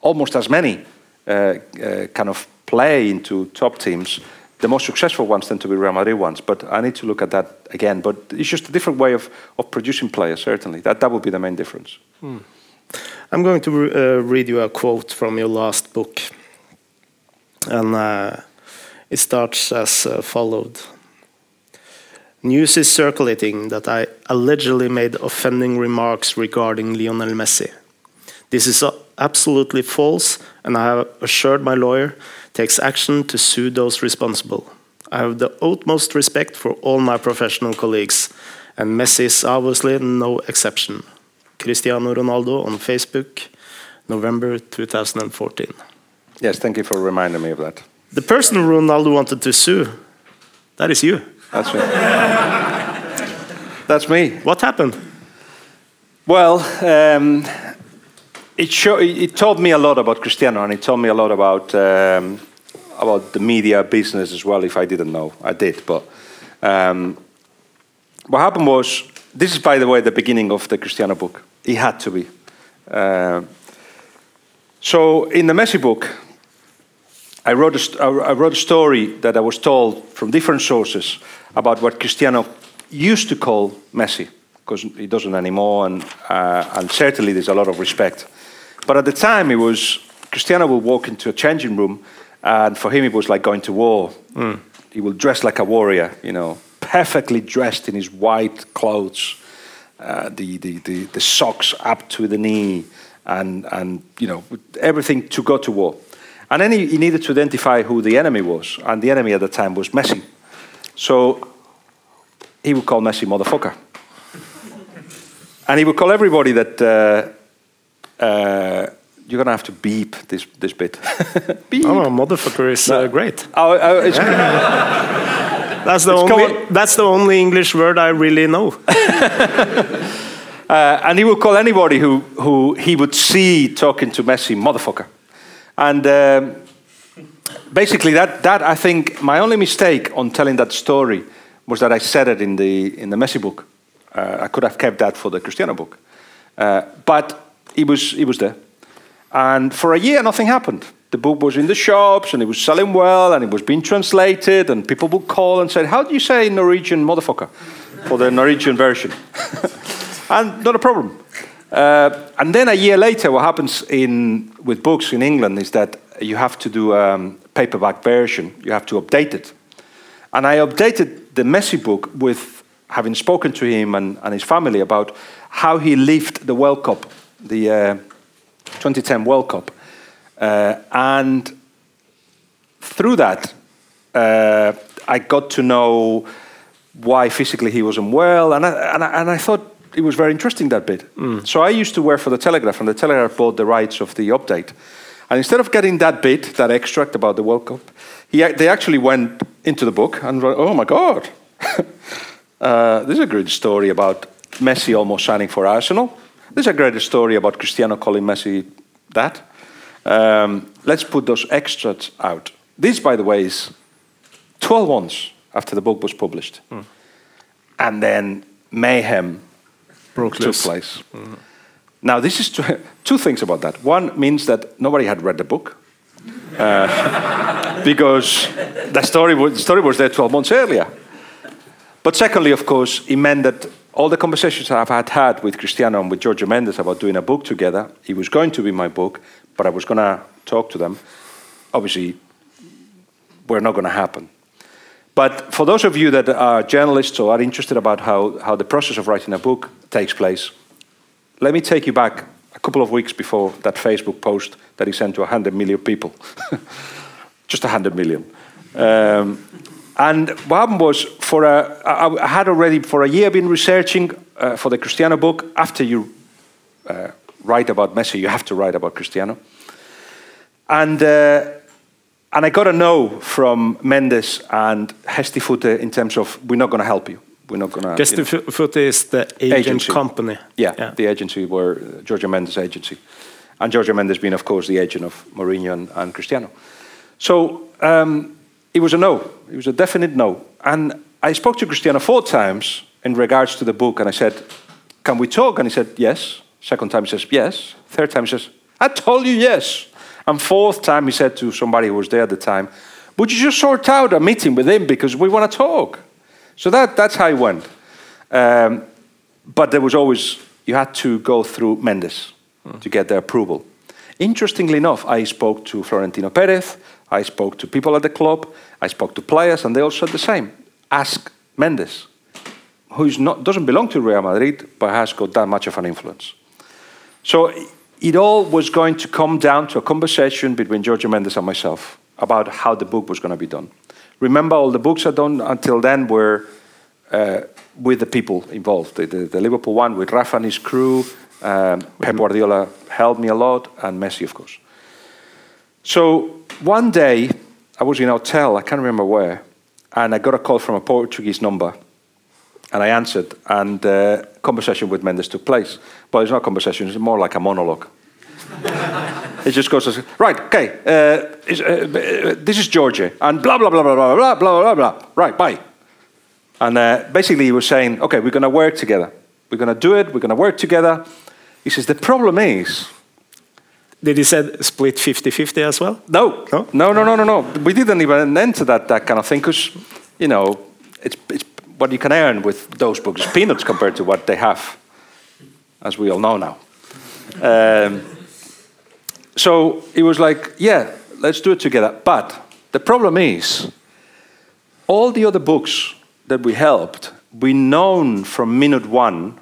almost as many uh, uh, kind of play into top teams, the most successful ones tend to be Real Madrid ones, but I need to look at that again. But it's just a different way of, of producing players, certainly. That, that would be the main difference. Hmm. I'm going to re uh, read you a quote from your last book. And uh, it starts as uh, followed News is circulating that I allegedly made offending remarks regarding Lionel Messi. This is absolutely false, and I have assured my lawyer takes action to sue those responsible. I have the utmost respect for all my professional colleagues, and Messi is obviously no exception. Cristiano Ronaldo on Facebook, November 2014. Yes, thank you for reminding me of that. The person Ronaldo wanted to sue, that is you. That's me. That's me. What happened? Well, um, it, show, it taught me a lot about Cristiano, and it told me a lot about um, about the media business as well. If I didn't know, I did. But um, what happened was, this is by the way the beginning of the Cristiano book. It had to be. Uh, so in the Messi book, I wrote, a, I wrote a story that I was told from different sources about what Cristiano used to call Messi, because he doesn't anymore, and, uh, and certainly there's a lot of respect. But at the time, it was Cristiano would walk into a changing room, and for him, it was like going to war. Mm. He will dress like a warrior, you know, perfectly dressed in his white clothes, uh, the, the, the, the socks up to the knee, and, and you know, everything to go to war. And then he, he needed to identify who the enemy was, and the enemy at the time was Messi. So he would call Messi motherfucker. and he would call everybody that. Uh, uh, you're gonna have to beep this this bit. beep. Oh, motherfucker is uh, great. Oh, oh it's that's the it's only that's the only English word I really know. uh, and he would call anybody who who he would see talking to Messi motherfucker, and. Um, basically, that, that I think my only mistake on telling that story was that I said it in the in the Messi book. Uh, I could have kept that for the Cristiano book, uh, but he was, he was there. And for a year, nothing happened. The book was in the shops and it was selling well and it was being translated, and people would call and say, How do you say Norwegian motherfucker for the Norwegian version? and not a problem. Uh, and then a year later, what happens in, with books in England is that you have to do a um, paperback version, you have to update it. And I updated the Messi book with having spoken to him and, and his family about how he lived the World Cup the uh, 2010 World Cup. Uh, and through that, uh, I got to know why physically he was unwell, and I, and I, and I thought it was very interesting that bit. Mm. So I used to work for the Telegraph, and the Telegraph bought the rights of the update. And instead of getting that bit, that extract about the World Cup, he, they actually went into the book and wrote, oh my God, uh, this is a great story about Messi almost signing for Arsenal. There's a great story about Cristiano calling Messi that. Um, let's put those extracts out. This, by the way, is 12 months after the book was published. And then mayhem Broke took loose. place. Now, this is two, two things about that. One means that nobody had read the book. Uh, because the story, was, the story was there 12 months earlier. But secondly, of course, it meant that all the conversations I've had, had with Cristiano and with Jorge Mendes about doing a book together, it was going to be my book, but I was going to talk to them. Obviously, we're not going to happen. But for those of you that are journalists or are interested about how, how the process of writing a book takes place, let me take you back a couple of weeks before that Facebook post that he sent to 100 million people. Just 100 million. Um, and what happened was, for a, I, had already for a year been researching uh, for the Cristiano book. After you uh, write about Messi, you have to write about Cristiano. And, uh, and I got a no from Mendes and Gestifute in terms of, we're not going to help you. We're not going to. Foot is the agent Agency. company. Yeah, the agency were uh, Jorge Mendes' agency. And Jorge Mendes being, of course, the agent of Mourinho and, and Cristiano. So um, it was a no. It was a definite no. And I spoke to Cristiano four times in regards to the book, and I said, Can we talk? And he said, Yes. Second time he says, Yes. Third time he says, I told you yes. And fourth time he said to somebody who was there at the time, Would you just sort out a meeting with him because we want to talk? So that, that's how it went. Um, but there was always, you had to go through Mendes to get the approval. Interestingly enough, I spoke to Florentino Perez, I spoke to people at the club, I spoke to players, and they all said the same. Ask Mendes, who not, doesn't belong to Real Madrid, but has got that much of an influence. So it all was going to come down to a conversation between Jorge Mendes and myself about how the book was going to be done. Remember, all the books I'd done until then were uh, with the people involved. The, the, the Liverpool one with Rafa and his crew, um, Pep Guardiola helped me a lot, and Messi, of course. So one day, I was in a hotel, I can't remember where, and I got a call from a Portuguese number, and I answered, and uh, conversation with Mendes took place. But it's not a conversation; it's more like a monologue. it just goes, as, right, okay, uh, is, uh, uh, this is Georgia, and blah blah blah blah blah blah blah blah blah. Right, bye. And uh, basically, he was saying, okay, we're going to work together. We're going to do it. We're going to work together. He says the problem is Did he say split 50-50 as well? no, No? no, no, no, no, no. We didn't even enter that, that kind of thing because, you know, it's, it's what you can earn with those books is peanuts compared to what they have, as we all know now. Um, so it was like, yeah, let's do it together. But the problem is, all the other books that we helped, we known from minute one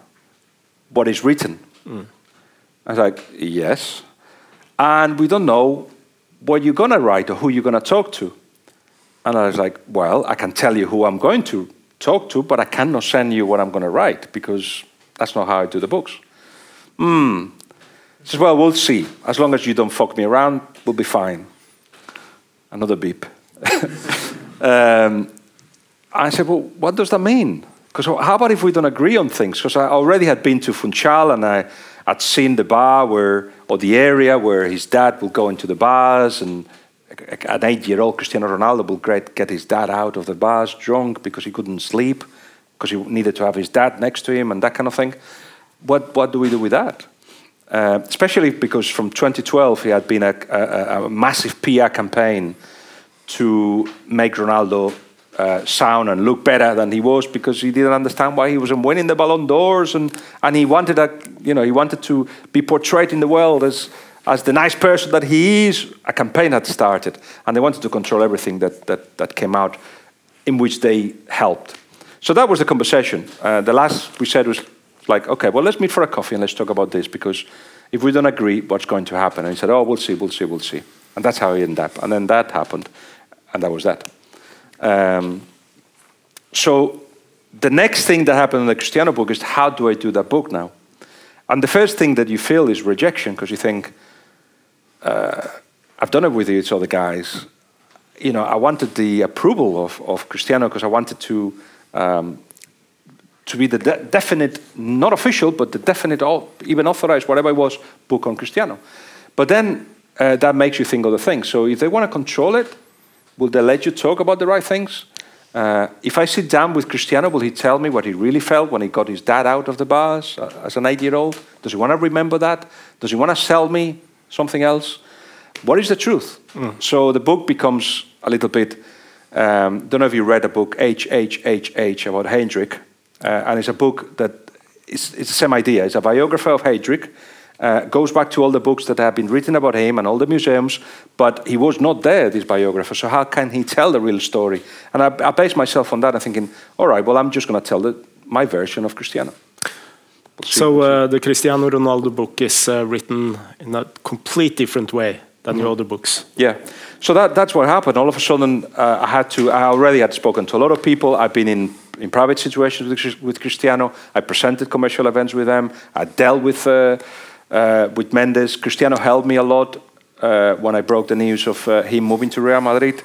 what is written. I was like, yes. And we don't know what you're going to write or who you're going to talk to. And I was like, well, I can tell you who I'm going to talk to, but I cannot send you what I'm going to write because that's not how I do the books. Hmm. Says, well, we'll see. As long as you don't fuck me around, we'll be fine. Another beep. um, I said, well, what does that mean? Because how about if we don't agree on things? Because I already had been to Funchal and I had seen the bar where, or the area where his dad will go into the bars and an eight-year-old Cristiano Ronaldo will get his dad out of the bars drunk because he couldn't sleep because he needed to have his dad next to him and that kind of thing. What, what do we do with that? Uh, especially because from 2012 he had been a, a, a massive PR campaign to make Ronaldo uh, sound and look better than he was because he didn't understand why he wasn't winning the Ballon d'Ors and, and he wanted a, you know he wanted to be portrayed in the world as as the nice person that he is. A campaign had started and they wanted to control everything that that, that came out, in which they helped. So that was the conversation. Uh, the last we said was like, okay, well let's meet for a coffee and let's talk about this because if we don't agree, what's going to happen? And he said, oh, we'll see, we'll see, we'll see. And that's how he ended up. And then that happened, and that was that. Um, so the next thing that happened in the Cristiano book is how do I do that book now? And the first thing that you feel is rejection because you think, uh, I've done it with these other guys. You know, I wanted the approval of, of Cristiano because I wanted to um, to be the de- definite, not official, but the definite, even authorized, whatever it was, book on Cristiano. But then uh, that makes you think other things. So if they want to control it, will they let you talk about the right things? Uh, if I sit down with Cristiano, will he tell me what he really felt when he got his dad out of the bars uh, as an eight-year-old? Does he want to remember that? Does he want to sell me something else? What is the truth? So the book becomes a little bit. Um, don't know if you read a book H H H H about Heydrich, uh, and it's a book that is it's the same idea. It's a biography of Heydrich. Uh, goes back to all the books that have been written about him and all the museums, but he was not there, this biographer. So how can he tell the real story? And I, I based myself on that. I'm thinking, all right, well, I'm just going to tell the, my version of Cristiano. So uh, the Cristiano Ronaldo book is uh, written in a complete different way than your other books. Yeah. So that, that's what happened. All of a sudden, uh, I had to. I already had spoken to a lot of people. I've been in, in private situations with, with Cristiano. I presented commercial events with them. I dealt with uh, uh, with Mendes. Cristiano helped me a lot uh, when I broke the news of uh, him moving to Real Madrid.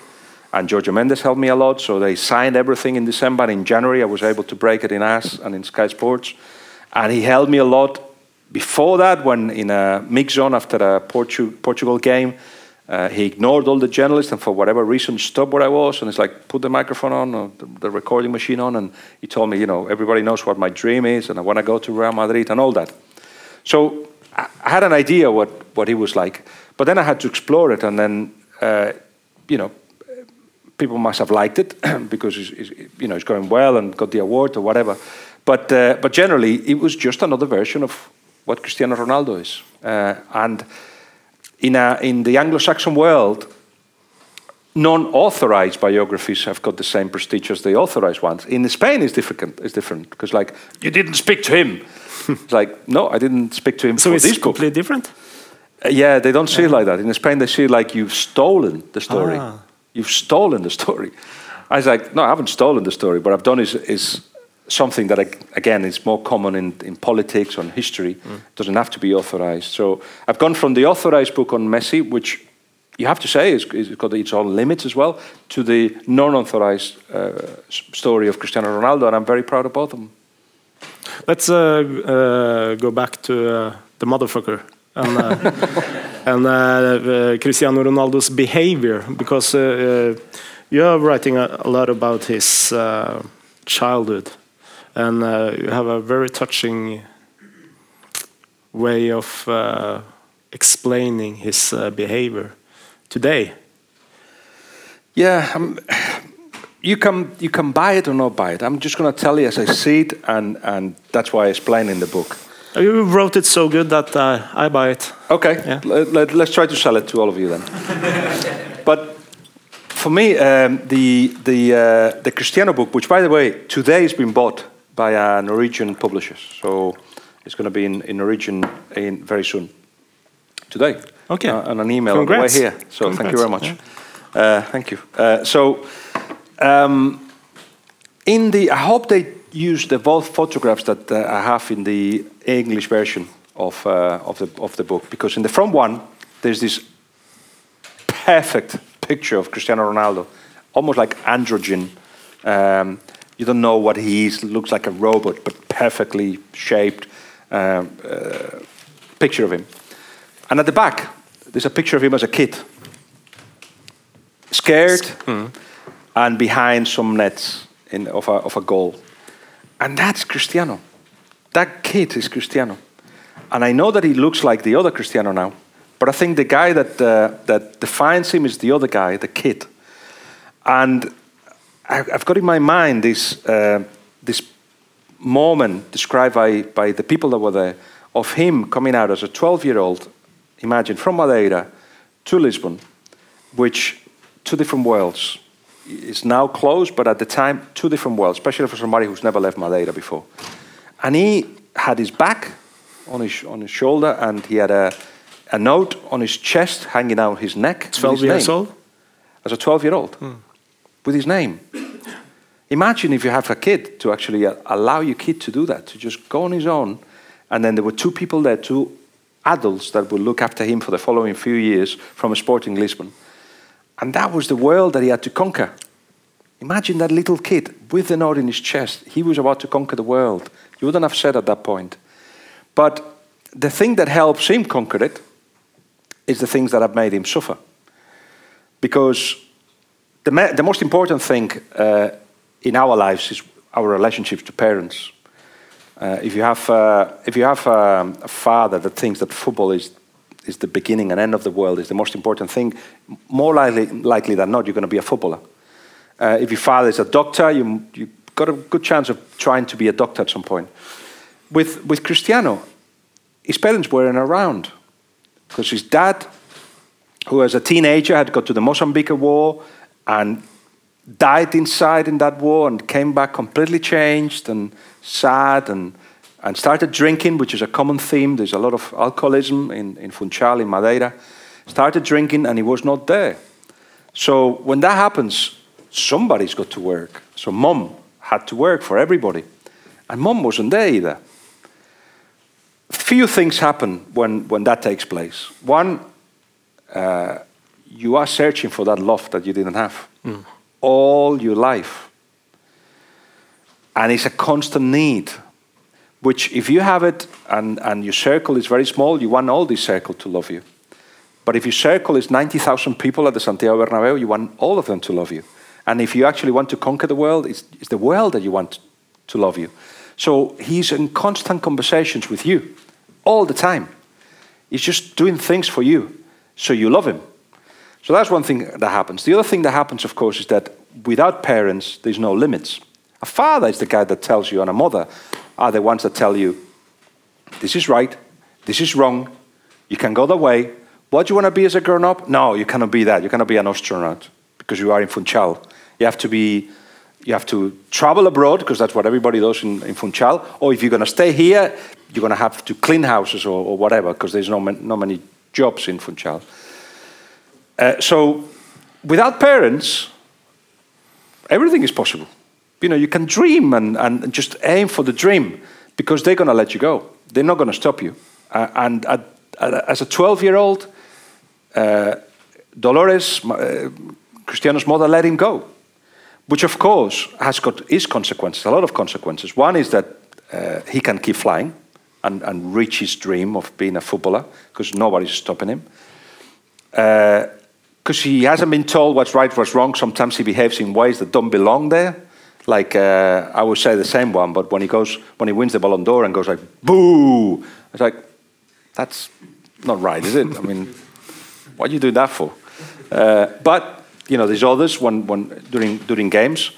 And Jorge Mendes helped me a lot. So they signed everything in December. And in January, I was able to break it in AS and in Sky Sports. And he helped me a lot before that, when in a mix zone after a Portu- Portugal game, uh, he ignored all the journalists and for whatever reason stopped where I was. And it's like, put the microphone on or the, the recording machine on. And he told me, you know, everybody knows what my dream is and I want to go to Real Madrid and all that. So I had an idea what, what he was like. But then I had to explore it. And then, uh, you know, people must have liked it because he's, he's, you know, he's going well and got the award or whatever. But, uh, but generally, it was just another version of what Cristiano Ronaldo is. Uh, and in, a, in the Anglo-Saxon world, non-authorized biographies have got the same prestige as the authorized ones. In Spain, it's different. It's different because, like, you didn't speak to him. it's like, no, I didn't speak to him So for it's this book. completely different. Uh, yeah, they don't see it like that. In Spain, they see it like you've stolen the story. Ah. You've stolen the story. I was like, no, I haven't stolen the story. What I've done is, is something that, again, is more common in, in politics or in history. doesn't have to be authorized. So I've gone from the authorized book on Messi, which you have to say is, is got its own limits as well, to the non-authorized uh, story of Cristiano Ronaldo, and I'm very proud of both of them. Let's uh, uh, go back to uh, the motherfucker and, uh, and uh, uh, Cristiano Ronaldo's behavior because uh, uh, you're writing a, a lot about his uh, childhood and uh, you have a very touching way of uh, explaining his uh, behavior today. Yeah, um, you can you can buy it or not buy it. I'm just going to tell you as I see it, and and that's why I explain in the book. You wrote it so good that uh, I buy it. Okay, Yeah. let, us try to sell it to all of you then. but for me, um, the the uh, the Cristiano book, which by the way today has been bought by a Norwegian publisher, so it's going to be in, in Norwegian in very soon. Today, Okay. uh, and an email on the way here. So thank you very much. Congrats, Uh, thank you. Uh, so, um, in the, I hope they use the both photographs that uh, I have in the English version of uh, of the of the book because in the front one there's this perfect picture of Cristiano Ronaldo, almost like androgen. Um, you don't know what he is. Looks like a robot, but perfectly shaped um, uh, picture of him. And at the back, there's a picture of him as a kid, scared, and behind some nets in, of, a, of a goal. And that's Cristiano. That kid is Cristiano. And I know that he looks like the other Cristiano now, but I think the guy that, uh, that defines him is the other guy, the kid. And I've got in my mind this, uh, this moment described by, by the people that were there of him coming out as a 12 year old, imagine, from Madeira to Lisbon, which two different worlds. It's now closed, but at the time, two different worlds, especially for somebody who's never left Madeira before. And he had his back on his, on his shoulder, and he had a, a note on his chest hanging down his neck. 12 his years name old? as a 12 year old with his name. Imagine if you have a kid to actually uh, allow your kid to do that, to just go on his own. And then there were two people there, two adults that would look after him for the following few years from a Sporting Lisbon. And that was the world that he had to conquer. Imagine that little kid with the note in his chest. He was about to conquer the world. You wouldn't have said at that point. But the thing that helps him conquer it is the things that have made him suffer. Because the, the most important thing uh, in our lives is our relationships to parents. Uh, if you have, uh, if you have um, a father that thinks that football is, is the beginning and end of the world, is the most important thing, more likely, likely than not, you're going to be a footballer. Uh, if your father is a doctor, you, you've got a good chance of trying to be a doctor at some point. With, with Cristiano, his parents weren't around because his dad, who as a teenager had got to the Mozambique War and died inside in that war and came back completely changed and sad and, and started drinking, which is a common theme. There's a lot of alcoholism in, in Funchal, in Madeira. Started drinking and he was not there. So when that happens, somebody's got to work. So mom had to work for everybody. And mom wasn't there either. Few things happen when, when that takes place. One, uh, you are searching for that love that you didn't have mm. all your life. And it's a constant need, which, if you have it and, and your circle is very small, you want all this circle to love you. But if your circle is 90,000 people at the Santiago Bernabeu, you want all of them to love you. And if you actually want to conquer the world, it's, it's the world that you want to love you. So he's in constant conversations with you all the time. He's just doing things for you, so you love him. So that's one thing that happens. The other thing that happens, of course, is that without parents, there's no limits. A father is the guy that tells you, and a mother are the ones that tell you, this is right, this is wrong, you can go the way. What do you want to be as a grown up? No, you cannot be that. You cannot be an astronaut because you are in Funchal. You have to be, you have to travel abroad because that's what everybody does in, in Funchal. Or if you're going to stay here, you're going to have to clean houses or, or whatever because there's no, not many jobs in Funchal. Uh, so without parents, everything is possible. You know, you can dream and, and just aim for the dream because they're going to let you go. They're not going to stop you. Uh, and at, at, as a 12 year old, uh, Dolores, uh, Cristiano's mother, let him go, which of course has got its consequences, a lot of consequences. One is that uh, he can keep flying and, and, reach his dream of being a footballer because nobody's stopping him. Because he hasn't been told what's right, what's wrong. Sometimes he behaves in ways that don't belong there like uh, I would say the same one, but when he goes, when he wins the Ballon d'Or and goes like boo, it's like that's not right, is it? I mean, what are you doing that for? Uh, but you know, there's others when, when during during games.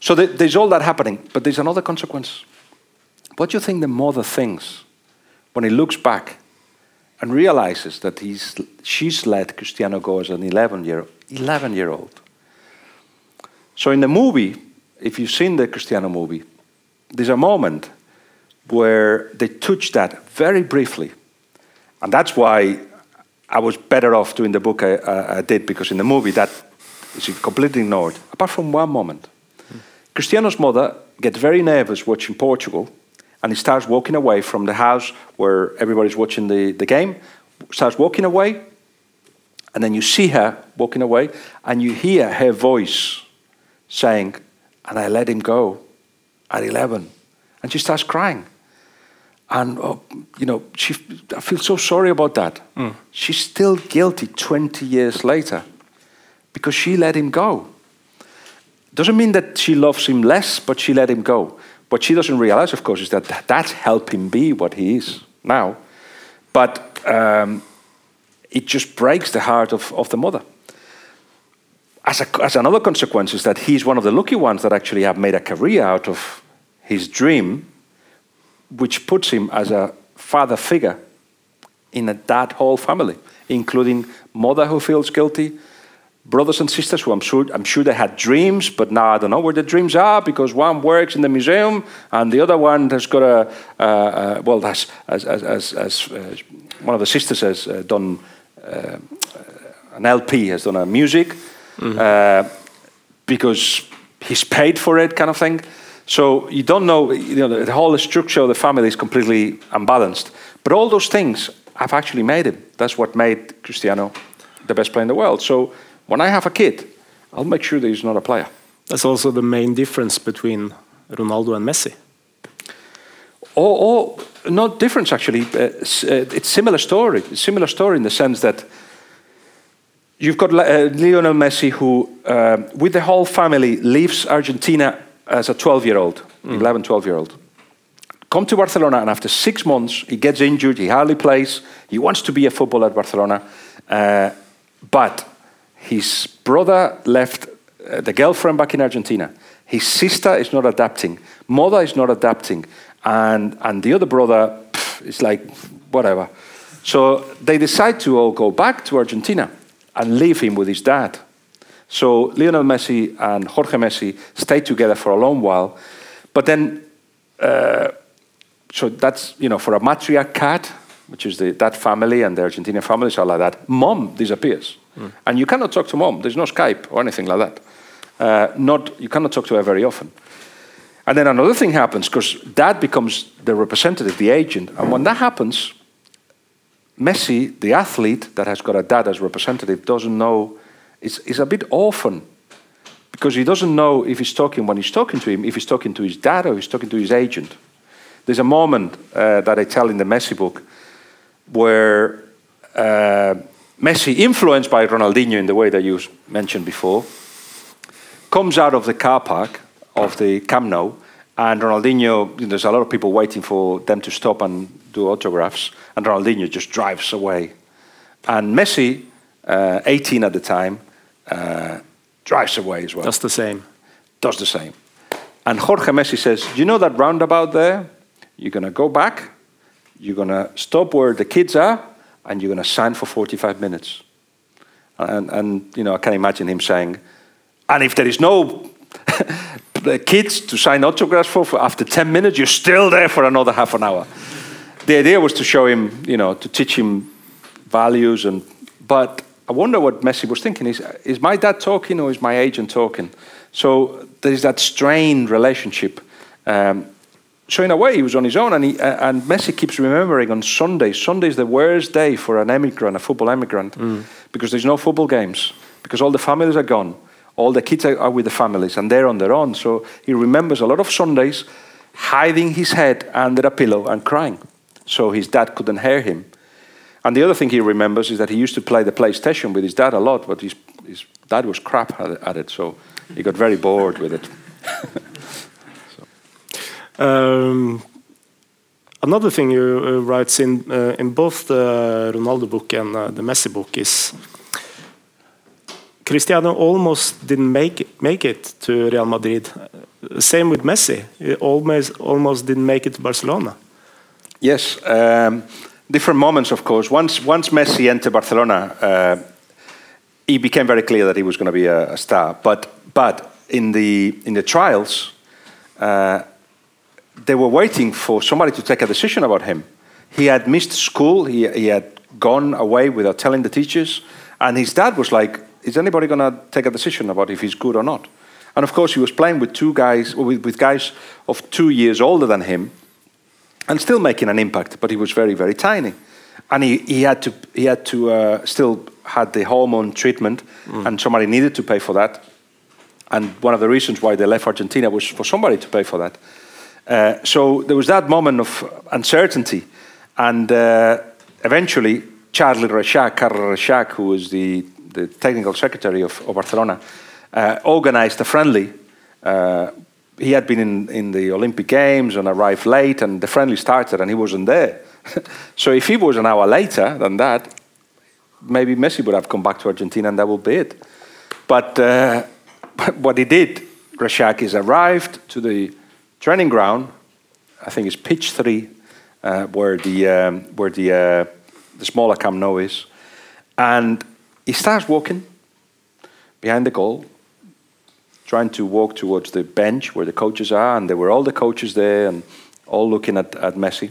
So there's all that happening, but there's another consequence. What do you think the mother thinks when he looks back and realizes that he's she's let Cristiano go as an 11 year 11 year old? So in the movie, if you've seen the Cristiano movie, there's a moment where they touch that very briefly. And that's why I was better off doing the book I, I, I did, because in the movie that is completely ignored, apart from one moment. Mm. Cristiano's mother gets very nervous watching Portugal, and he starts walking away from the house where everybody's watching the, the game, starts walking away, and then you see her walking away, and you hear her voice saying, and I let him go at 11. And she starts crying. And, oh, you know, she, I feel so sorry about that. Mm. She's still guilty 20 years later because she let him go. Doesn't mean that she loves him less, but she let him go. What she doesn't realize, of course, is that that's him be what he is now. But um, it just breaks the heart of, of the mother as, a, as another consequence is that he's one of the lucky ones that actually have made a career out of his dream, which puts him as a father figure in a, that whole family, including mother who feels guilty, brothers and sisters who I'm sure, I'm sure they had dreams, but now I don't know where the dreams are because one works in the museum and the other one has got a, uh, uh, well, as, as, as, as uh, one of the sisters has uh, done uh, an LP, has done a music mm-hmm. uh, because he's paid for it, kind of thing. So you don't know, you know, the whole structure of the family is completely unbalanced. But all those things have actually made him. That's what made Cristiano the best player in the world. So when I have a kid, I'll make sure that he's not a player. That's also the main difference between Ronaldo and Messi. Or, or not difference actually. Uh, uh it's similar story. Similar story in the sense that You've got uh, Lionel Messi, who, uh, with the whole family, leaves Argentina as a 12 year old, 11, 12 year old. Come to Barcelona, and after six months, he gets injured, he hardly plays, he wants to be a footballer at Barcelona. Uh, but his brother left uh, the girlfriend back in Argentina. His sister is not adapting. Mother is not adapting. And, and the other brother is like, whatever. So they decide to all go back to Argentina and leave him with his dad. So Lionel Messi and Jorge Messi stayed together for a long while. But then, uh, so that's, you know, for a matriarch cat, which is the, that family and the Argentinian families are like that, mom disappears. And you cannot talk to mom. There's no Skype or anything like that. Uh, not, you cannot talk to her very often. And then another thing happens because dad becomes the representative, the agent. And when that happens, Messi, the athlete that has got a dad as representative, doesn't know, It's, is a bit orphan because he doesn't know if he's talking, when he's talking to him, if he's talking to his dad or he's talking to his agent. There's a moment uh, that I tell in the Messi book where uh, Messi, influenced by Ronaldinho in the way that you mentioned before, comes out of the car park of the Camp Nou, and Ronaldinho, there's a lot of people waiting for them to stop and do autographs, and Ronaldinho just drives away. And Messi, uh, 18 at the time, uh, drives away as well. That's the same. Does the same. And Jorge Messi says, You know that roundabout there? You're going to go back, you're going to stop where the kids are, and you're going to sign for 45 minutes. And, and, you know, I can imagine him saying, And if there is no kids to sign autographs for, for after 10 minutes, you're still there for another half an hour. The idea was to show him, you know, to teach him values. And, but I wonder what Messi was thinking. Is, is my dad talking or is my agent talking? So there's that strained relationship. Um, so in a way, he was on his own, and, he, uh, and Messi keeps remembering on Sunday. Sunday is the worst day for an emigrant, a football emigrant, because there's no football games, because all the families are gone, all the kids are, are with the families, and they're on their own. So he remembers a lot of Sundays hiding his head under a pillow and crying, so his dad couldn't hear him. And the other thing he remembers is that he used to play the PlayStation with his dad a lot, but his, his dad was crap at it, so he got very bored with it. Um, another thing you uh, writes in uh, in both the Ronaldo book and uh, the Messi book is Cristiano almost didn't make it, make it to Real Madrid. Same with Messi. He almost almost didn't make it to Barcelona. Yes, um, different moments, of course. Once, once Messi entered Barcelona, uh, he became very clear that he was going to be a, a star. But, but in, the, in the trials, uh, they were waiting for somebody to take a decision about him. He had missed school, he, he had gone away without telling the teachers, and his dad was like, Is anybody going to take a decision about if he's good or not? And of course, he was playing with two guys, with, with guys of two years older than him, and still making an impact, but he was very, very tiny. And he, he had to, he had to uh, still had the hormone treatment, and somebody needed to pay for that. And one of the reasons why they left Argentina was for somebody to pay for that. Uh, so there was that moment of uncertainty. And uh, eventually, Charlie Rexach, Carlos Rexach, who was the, the technical secretary of, of Barcelona, uh, organized a friendly. Uh, he had been in, in the Olympic Games and arrived late, and the friendly started, and he wasn't there. so if he was an hour later than that, maybe Messi would have come back to Argentina, and that would be it. But uh, what he did, Rexach, is arrived to the training ground. I think it's pitch three, uh, where the um, where the uh, the smaller Camp Nou is, and he starts walking behind the goal, trying to walk towards the bench where the coaches are, and there were all the coaches there, and all looking at, at Messi.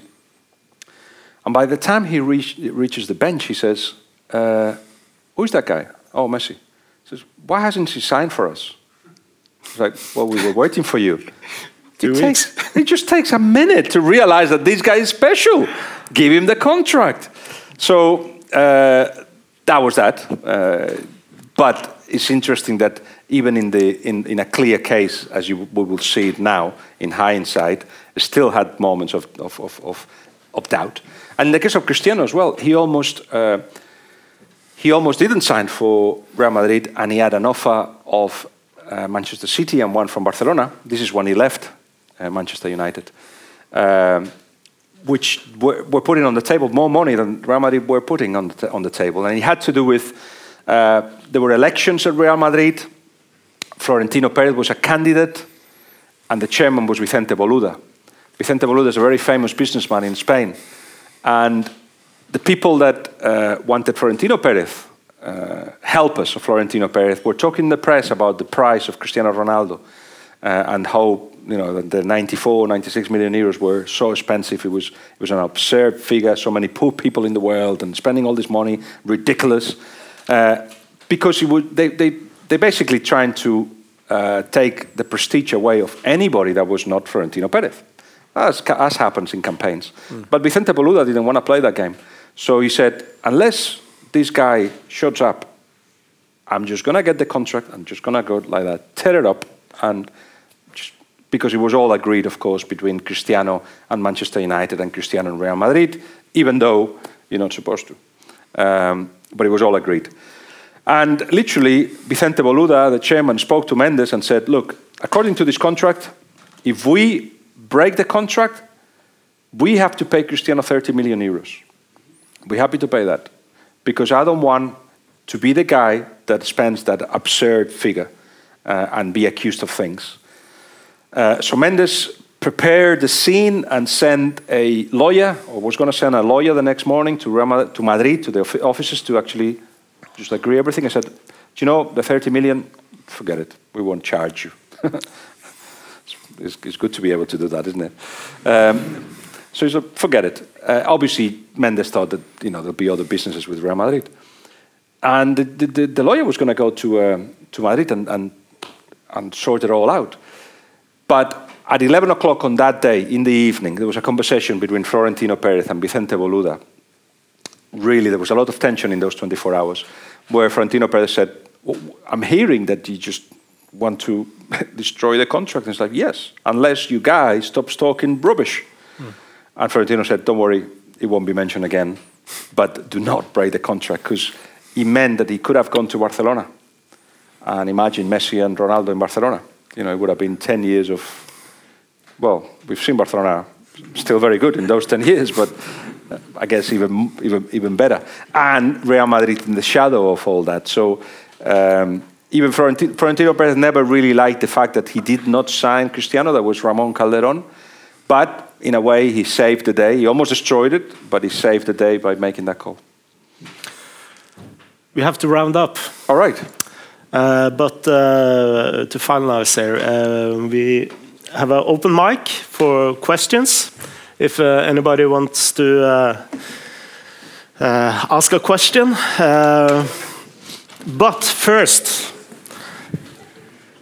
And by the time he reach, reaches the bench, he says, uh, "Who's that guy? Oh, Messi." He says, "Why hasn't he signed for us?" He's like, "Well, we were waiting for you." Two it, takes, it just takes a minute to realize that this guy is special. Give him the contract. So uh, that was that. Uh, but it's interesting that even in, the, in, in a clear case, as you, we will see it now in hindsight, still had moments of, of, of, of, of doubt. And in the case of Cristiano as well, he almost, uh, he almost didn't sign for Real Madrid and he had an offer of uh, Manchester City and one from Barcelona. This is when he left Manchester United, um, which were, were, putting on the table more money than Real Madrid were putting on the, on the table. And it had to do with uh, there were elections at Real Madrid. Florentino Perez was a candidate, and the chairman was Vicente Boluda. Vicente Boluda is a very famous businessman in Spain. And the people that uh, wanted Florentino Perez, uh, helpers of Florentino Perez, were talking in the press about the price of Cristiano Ronaldo uh, and how you know the 94, 96 million euros were so expensive. It was it was an absurd figure. So many poor people in the world and spending all this money, ridiculous. Uh, because would, they they they basically trying to uh, take the prestige away of anybody that was not Florentino Perez, as, as happens in campaigns. Mm. But Vicente Boluda didn't want to play that game. So he said, unless this guy shows up, I'm just going to get the contract. I'm just going to go like that, tear it up. And because it was all agreed, of course, between Cristiano and Manchester United and Cristiano and Real Madrid, even though you're not supposed to. Um, but it was all agreed. And literally, Vicente Boluda, the chairman, spoke to Mendes and said, Look, according to this contract, if we break the contract, we have to pay Cristiano 30 million euros. We're happy to pay that because I don't want to be the guy that spends that absurd figure uh, and be accused of things. Uh, so Mendes prepared the scene and sent a lawyer, or was going to send a lawyer the next morning to, Rama, to Madrid, to the offices to actually just agree everything. I said, Do you know the 30 million? Forget it. We won't charge you. it's, it's, good to be able to do that, isn't it? Um, so he said, forget it. Uh, obviously, Mendes thought that you know there'll be other businesses with Real Madrid, and the, the, the lawyer was going to go to uh, to Madrid and, and and sort it all out. But at 11 o'clock on that day, in the evening, there was a conversation between Florentino Perez and Vicente Boluda. Really, there was a lot of tension in those 24 hours, where Florentino Perez said, well, "I'm hearing that you just want to destroy the contract." And it's like, "Yes, unless you guys stop talking rubbish." Mm. And Florentino said, don't worry, it won't be mentioned again, but do not break the contract because it meant that he could have gone to Barcelona. And imagine Messi and Ronaldo in Barcelona. You know, it would have been 10 years of, well, we've seen Barcelona still very good in those 10 years, but I guess even, even, even better. And Real Madrid in the shadow of all that. So um, even Florentino, Florentino Perez never really liked the fact that he did not sign Cristiano, that was Ramon Calderon. But in a way, he saved the day. He almost destroyed it, but he saved the day by making that call. We have to round up. All right. Uh, but uh, to finalize here, uh, we have an open mic for questions. If uh, anybody wants to ask a question. but first,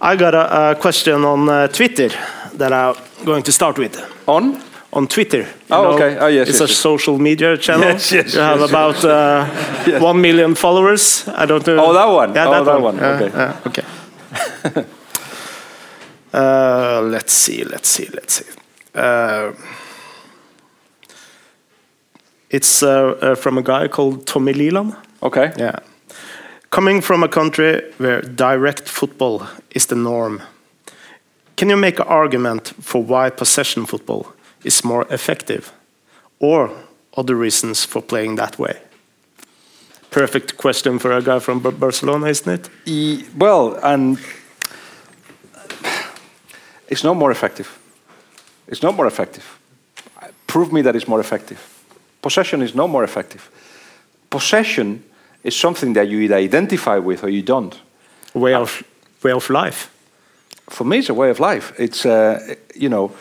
I got a question on Twitter that I'm going to start with. On? On Twitter. Oh, know, okay. Oh, yes. It's yes, a yes. social media channel. Yes, yes. You have yes, about uh, one million followers. I don't know. Oh, that one. Yeah, oh, that, that one. one. Okay. Uh, okay. uh, let's see. Let's see. Let's see. Uh, it's uh, uh, from a guy called Tommy Leland. Okay. Yeah. Coming from a country where direct football is the norm can you make an argument for why possession football is more effective? Or other reasons for playing that way? Perfect question for a guy from Barcelona, isn't it? E well, and it's not more effective. It's not more effective. Prove me that it's more effective. Possession is no more effective. Possession is something that you either identify with or you don't. Way of, way of life for me, it's a way of life. It's, uh, you know,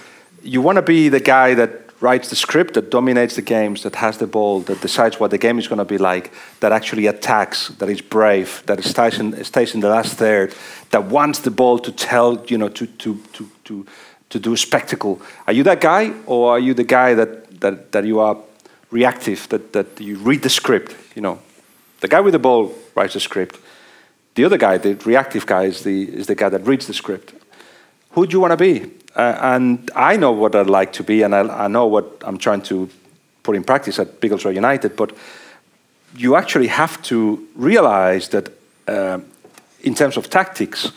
you want to be the guy that writes the script, that dominates the games, that has the ball, that decides what the game is going to be like, that actually attacks, that is brave, that stays in, stays in the last third, that wants the ball to tell, you know, to, to, to, to, to do a spectacle. Are you that guy, or are you the guy that, that, that you are reactive, that, that you read the script, you know? The guy with the ball writes the script. The other guy, the reactive guy, is the, is the guy that reads the script who do you want to be? Uh, and I know what I'd like to be, and I, I, know what I'm trying to put in practice at Biggleswade United. But you actually have to realize that, uh, in terms of tactics,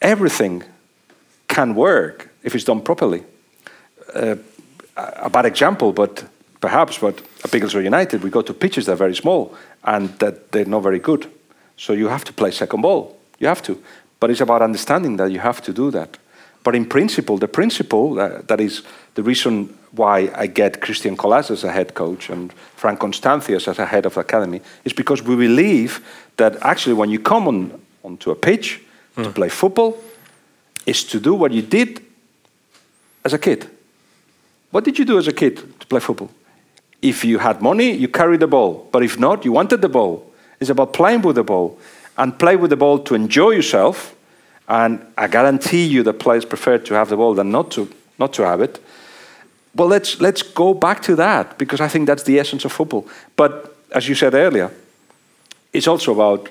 everything can work if it's done properly. Uh, a bad example, but perhaps, but at Biggleswade United, we go to pitches that are very small and that they're not very good. So you have to play second ball. You have to. But it's about understanding that you have to do that. But in principle, the principle uh, that is the reason why I get Christian Colas as a head coach and Frank Constancias as a head of the academy is because we believe that actually when you come on, onto a pitch mm. to hmm. play football, is to do what you did as a kid. What did you do as a kid to play football? If you had money, you carried the ball. But if not, you wanted the ball. It's about playing with the ball and play with the ball to enjoy yourself. And I guarantee you that players prefer to have the ball than not to, not to have it. Well, let's, let's go back to that because I think that's the essence of football. But as you said earlier, it's also about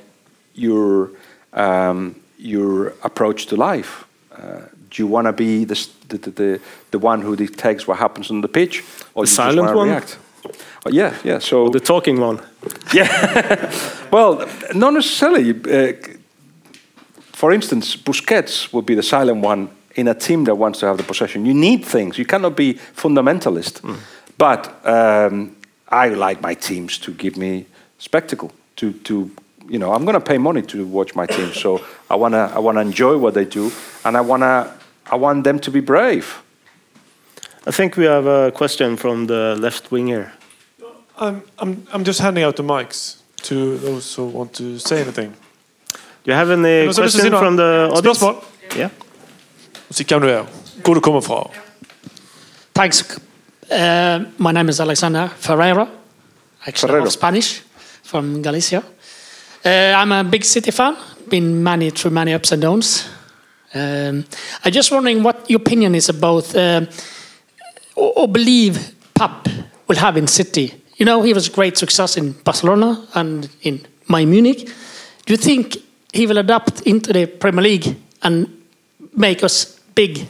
your, um, your approach to life. Uh, do you want to be the, the, the, the, one who dictates what happens on the pitch? Or the silent one? React? Yeah, yeah. So the talking one. Yeah. well, not necessarily. Uh, for instance, Busquets would be the silent one in a team that wants to have the possession. You need things. You cannot be fundamentalist. Mm. But um, I like my teams to give me spectacle. To to you know, I'm going to pay money to watch my team. So I wanna I wanna enjoy what they do, and I wanna I want them to be brave. I think we have a question from the left wing here. I'm, I'm, I'm just handing out the mics to those who want to say anything. Do you have any no, question from the audience? Spørsmål? Yeah. Si hvem du er, hvor du kommer fra. Thanks. Uh, my name is Alexander Ferreira, actually Ferreira. Spanish, from Galicia. Uh, I'm a big City fan, been many through many ups and downs. Um, I'm just wondering what your opinion is about uh, or, or believe Pep will have in City. You know, he was a great success in Barcelona and in Bayern Munich. Do you think he will adapt into the Premier League and make us big?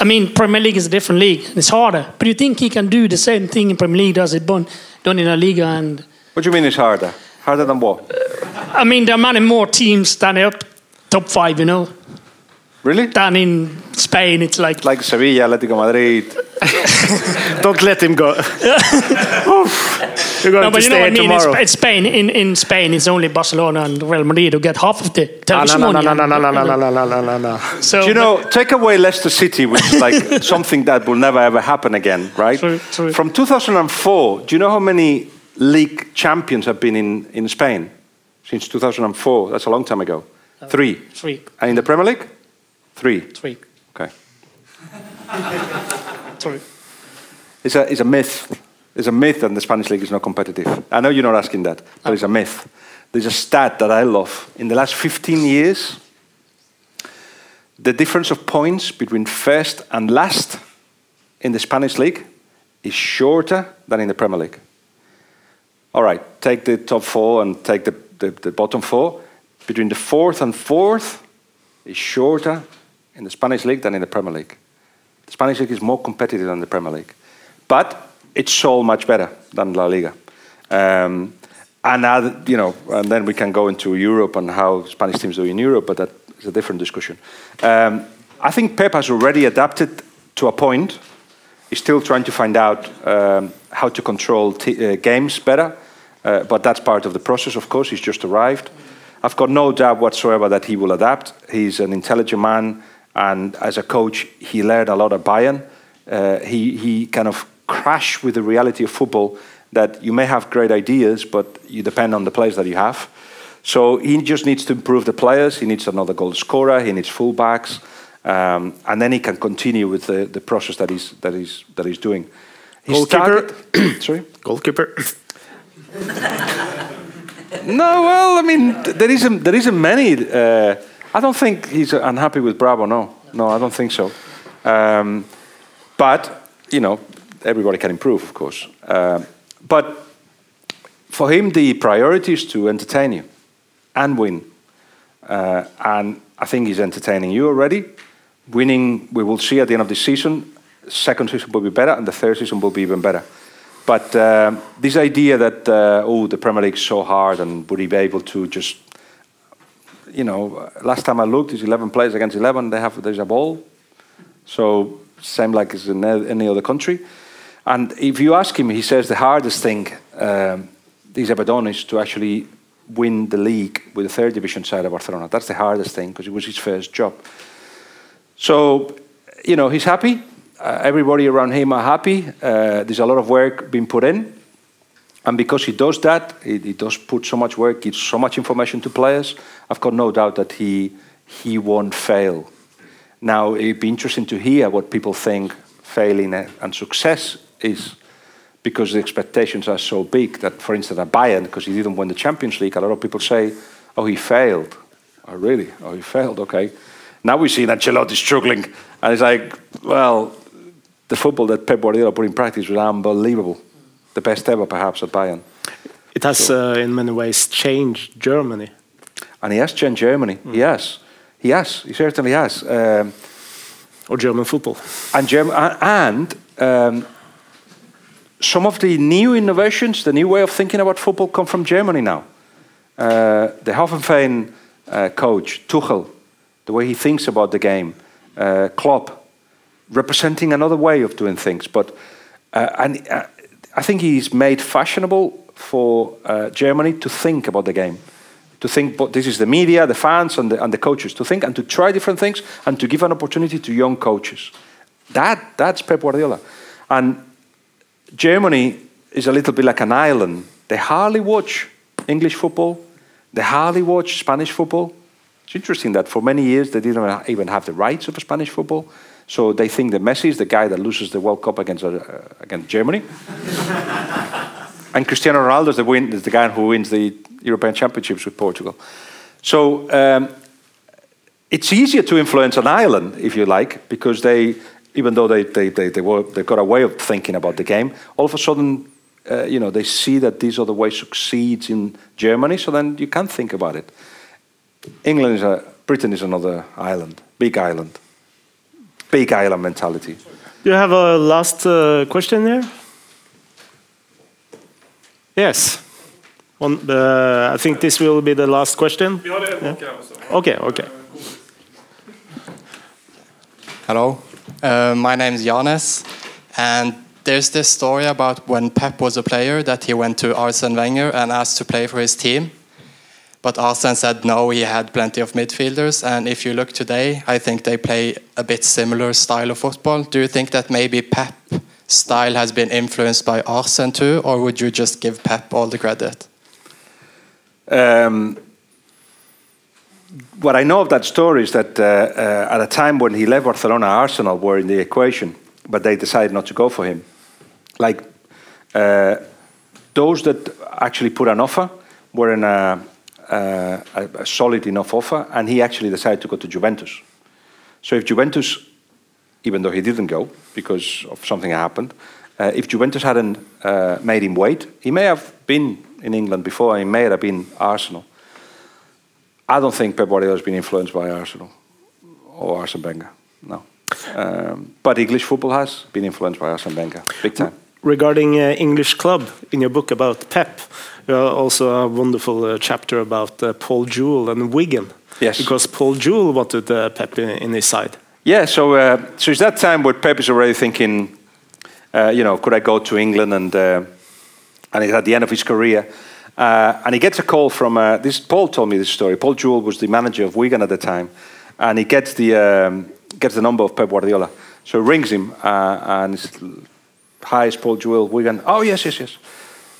I mean, Premier League is a different league, and it's harder. But do you think he can do the same thing in Premier League as it done in La Liga? And what do you mean it's harder? Harder than what? I mean, there are many more teams than up top five, you know. Really? Than in Spain, it's like like Sevilla, Atletico Madrid. Don't let him go. You're going no, but to you know what I mean? Tomorrow. In Spain, in, in Spain, it's only Barcelona and Real Madrid who get half of the television ah, no, no, no, no, no, no, no, no, no, no, no, So, Do you know, take away Leicester City, which is like something that will never ever happen again, right? True, true. From 2004, do you know how many league champions have been in, in Spain? Since 2004, that's a long time ago. Uh, three. Three. And in the Premier League? Three. Three. Okay. Sorry. It's a, it's a myth. It's a myth that the Spanish league is not competitive. I know you're not asking that, but it's a myth. There's a stat that I love. In the last 15 years, the difference of points between first and last in the Spanish league is shorter than in the Premier League. All right, take the top four and take the, the, the bottom four. Between the fourth and fourth is shorter in the Spanish league than in the Premier League. The Spanish league is more competitive than the Premier League, but it's so much better than La Liga. Um, and you know, and then we can go into Europe and how Spanish teams do in Europe, but that is a different discussion. Um, I think Pep has already adapted to a point. He's still trying to find out um, how to control uh, games better, uh, but that's part of the process. Of course, he's just arrived. I've got no doubt whatsoever that he will adapt. He's an intelligent man. And as a coach, he learned a lot at Bayern. Uh, he, he kind of crashed with the reality of football that you may have great ideas, but you depend on the players that you have. So he just needs to improve the players. He needs another goal scorer. He needs fullbacks. Um, and then he can continue with the, the process that he's, that he's, that he's doing. His Goalkeeper. Target, sorry? Goalkeeper. no, well, I mean, there isn't, there isn't many. Uh, I don't think he's unhappy with Bravo. No, no, I don't think so. Um, but you know, everybody can improve, of course. Uh, but for him, the priority is to entertain you and win. Uh, and I think he's entertaining you already. Winning, we will see at the end of the season. Second season will be better, and the third season will be even better. But uh, this idea that uh, oh, the Premier League is so hard, and would he be able to just you know, last time I looked, it's 11 players against 11. They have there's a ball, so same like as in any other country. And if you ask him, he says the hardest thing um, these ever done is to actually win the league with the third division side of Barcelona. That's the hardest thing because it was his first job. So, you know, he's happy. Uh, everybody around him are happy. Uh, there's a lot of work being put in. And because he does that, he, he, does put so much work, gives so much information to players, I've got no doubt that he, he won't fail. Now, it'd be interesting to hear what people think failing and success is because the expectations are so big that, for instance, at Bayern, because he didn't win the Champions League, a lot of people say, oh, he failed. Oh, really? Oh, he failed, okay. Now we see that Ancelotti struggling, and it's like, well, the football that Pep Guardiola put in practice was unbelievable. The best ever, perhaps, at Bayern. It has, uh, in many ways, changed Germany. And he has changed Germany. Mm. He has. He has. He certainly has. Um, or German football. And, German, and um, some of the new innovations, the new way of thinking about football, come from Germany now. Uh, the Hoffenheim uh, coach, Tuchel, the way he thinks about the game, uh, Klopp, representing another way of doing things. But uh, and uh, I think he's made fashionable for uh, Germany to think about the game, to think. But this is the media, the fans, and the, and the coaches to think and to try different things and to give an opportunity to young coaches. That that's Pep Guardiola, and Germany is a little bit like an island. They hardly watch English football. They hardly watch Spanish football. It's interesting that for many years they didn't even have the rights of Spanish football. So they think that Messi is the guy that loses the World Cup against, uh, against Germany. and Cristiano Ronaldo is the, win, is the guy who wins the European Championships with Portugal. So um, it's easier to influence an island, if you like, because they, even though they, they, they, they were, they've got a way of thinking about the game, all of a sudden, uh, you know, they see that these other way succeeds in Germany, so then you can't think about it. England is a, Britain is another island, big island, big island mentality. Do you have a last uh, question there? Yes. One, uh, I think this will be the last question. Yeah. Okay, okay. Hello, uh, my name is Janes, and there's this story about when Pep was a player that he went to Arsene Wenger and asked to play for his team. But Arsene said no, he had plenty of midfielders. And if you look today, I think they play a bit similar style of football. Do you think that maybe Pep style has been influenced by Arsene too, or would you just give Pep all the credit? Um, what I know of that story is that uh, uh, at a time when he left Barcelona, Arsenal were in the equation, but they decided not to go for him. Like uh, those that actually put an offer were in a, a, a, solid enough offer, and he actually decided to go to Juventus. So if Juventus, even though he didn't go because of something happened, uh, if Juventus hadn't uh, made him wait, he may have been in England before, he may have been Arsenal. I don't think Pep Guardiola has been influenced by Arsenal or Arsene Wenger. No. Um, but English football has been influenced by Arsene Wenger, big time. Regarding uh, English club, in your book about Pep, also a wonderful uh, chapter about uh, Paul Jewell and Wigan. Yes. Because Paul Jewell wanted uh, Pep in, in, his side. Yeah, so, uh, so it's that time where Pep is already thinking, uh, you know, could I go to England? And, and he's at the end of his career. Uh, and he gets a call from uh, this. Paul told me this story. Paul Jewell was the manager of Wigan at the time, and he gets the um, gets the number of Pep Guardiola. So he rings him uh, and says, "Hi, it's Paul Jewell, Wigan." Oh yes, yes, yes.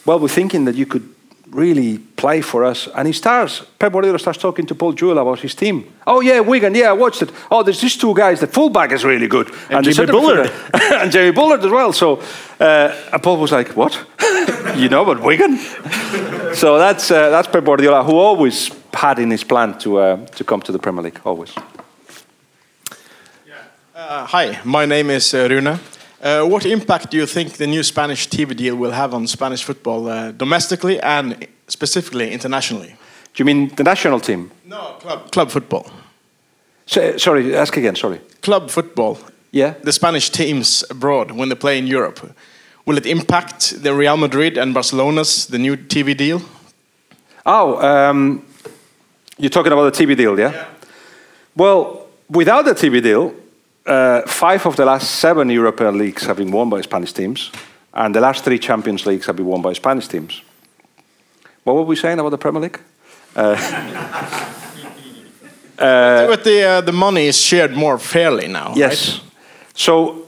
Well, we're thinking that you could really play for us. And he starts, Pep Guardiola starts talking to Paul Jewell about his team. Oh, yeah, Wigan, yeah, I watched it. Oh, there's these two guys. The fullback is really good. And, and Jimmy Bullard. and Jamie Bullard as well. So, uh, and Paul was like, what? you know about Wigan? so that's, uh, that's Pep Guardiola, who always had in his plan to, uh, to come to the Premier League, always. Uh, hi, my name is uh, Rune. Uh, what impact do you think the new Spanish TV deal will have on Spanish football uh, domestically and specifically internationally? Do you mean the national team? No, club, club football. So, sorry, ask again, sorry. Club football. Yeah. The Spanish teams abroad when they play in Europe. Will it impact the Real Madrid and Barcelona's the new TV deal? Oh, um, You're talking about the TV deal, yeah? Well, without the TV deal, uh, five of the last seven European leagues have been won by Spanish teams, and the last three Champions Leagues have been won by Spanish teams. What were we saying about the Premier League? but the uh, the money is shared more fairly now. Yes. Right? So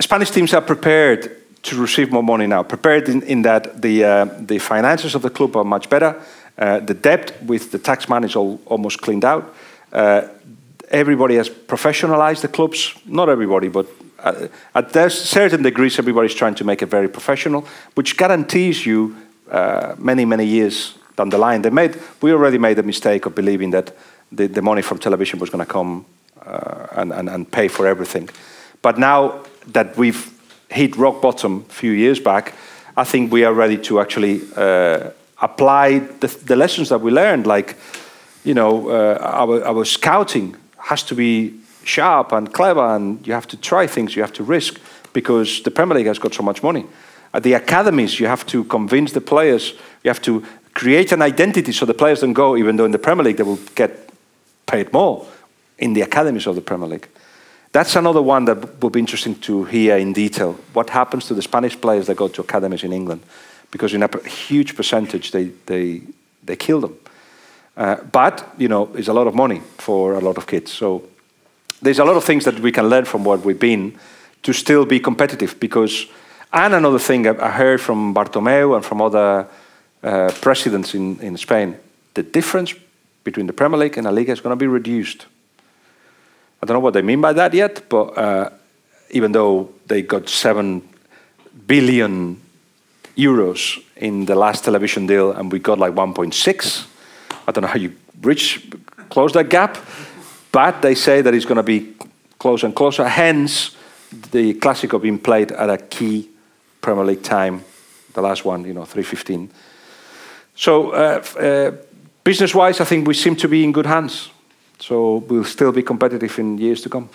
Spanish teams are prepared to receive more money now. Prepared in, in that the uh, the finances of the club are much better. Uh, the debt with the tax man is all, almost cleaned out. Everybody has professionalized the clubs. Not everybody, but uh, at certain degrees, everybody's trying to make it very professional, which guarantees you uh, many, many years down the line. They made, we already made a mistake of believing that the, the money from television was going to come uh, and, and, and pay for everything. But now that we've hit rock bottom a few years back, I think we are ready to actually uh, apply the, the, lessons that we learned. Like, you know, uh, our, our scouting has to be sharp and clever, and you have to try things, you have to risk, because the Premier League has got so much money. At the academies, you have to convince the players, you have to create an identity so the players don't go, even though in the Premier League they will get paid more in the academies of the Premier League. That's another one that will be interesting to hear in detail. What happens to the Spanish players that go to academies in England? Because in a huge percentage, they, they, they kill them. Uh, but, you know, it's a lot of money for a lot of kids. So there's a lot of things that we can learn from what we've been to still be competitive because and another thing I heard from Bartomeu and from other uh, presidents in, in Spain, the difference between the Premier League and La Liga is going to be reduced. I don't know what they mean by that yet, but uh, even though they got 7 billion euros in the last television deal and we got like 1.6, I don't know how you bridge, close that gap, but they say that it's going to be closer and closer. Hence, the Clásico being played at a key Premier League time, the last one, you know, 315. So, uh, uh, business wise, I think we seem to be in good hands. So, we'll still be competitive in years to come.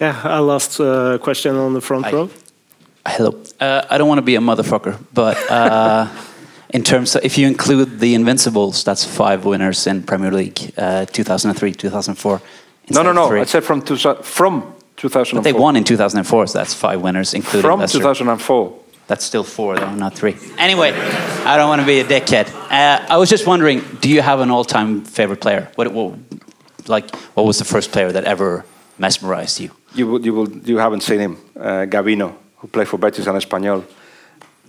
Yeah, our last uh, question on the front Hi. row. Hello. Uh, I don't want to be a motherfucker, but uh, in terms of if you include the Invincibles, that's five winners in Premier League, uh, 2003, 2004. No, no, no. I said from, two, from 2004. But they won in 2004, so that's five winners, including From Leicester. 2004. That's still four, though, not three. Anyway, I don't want to be a dickhead. Uh, I was just wondering, do you have an all-time favorite player? What, what, like, what was the first player that ever mesmerized you? You, will, you, will, you haven't seen him, uh, Gabino, who played for Betis and Espanyol.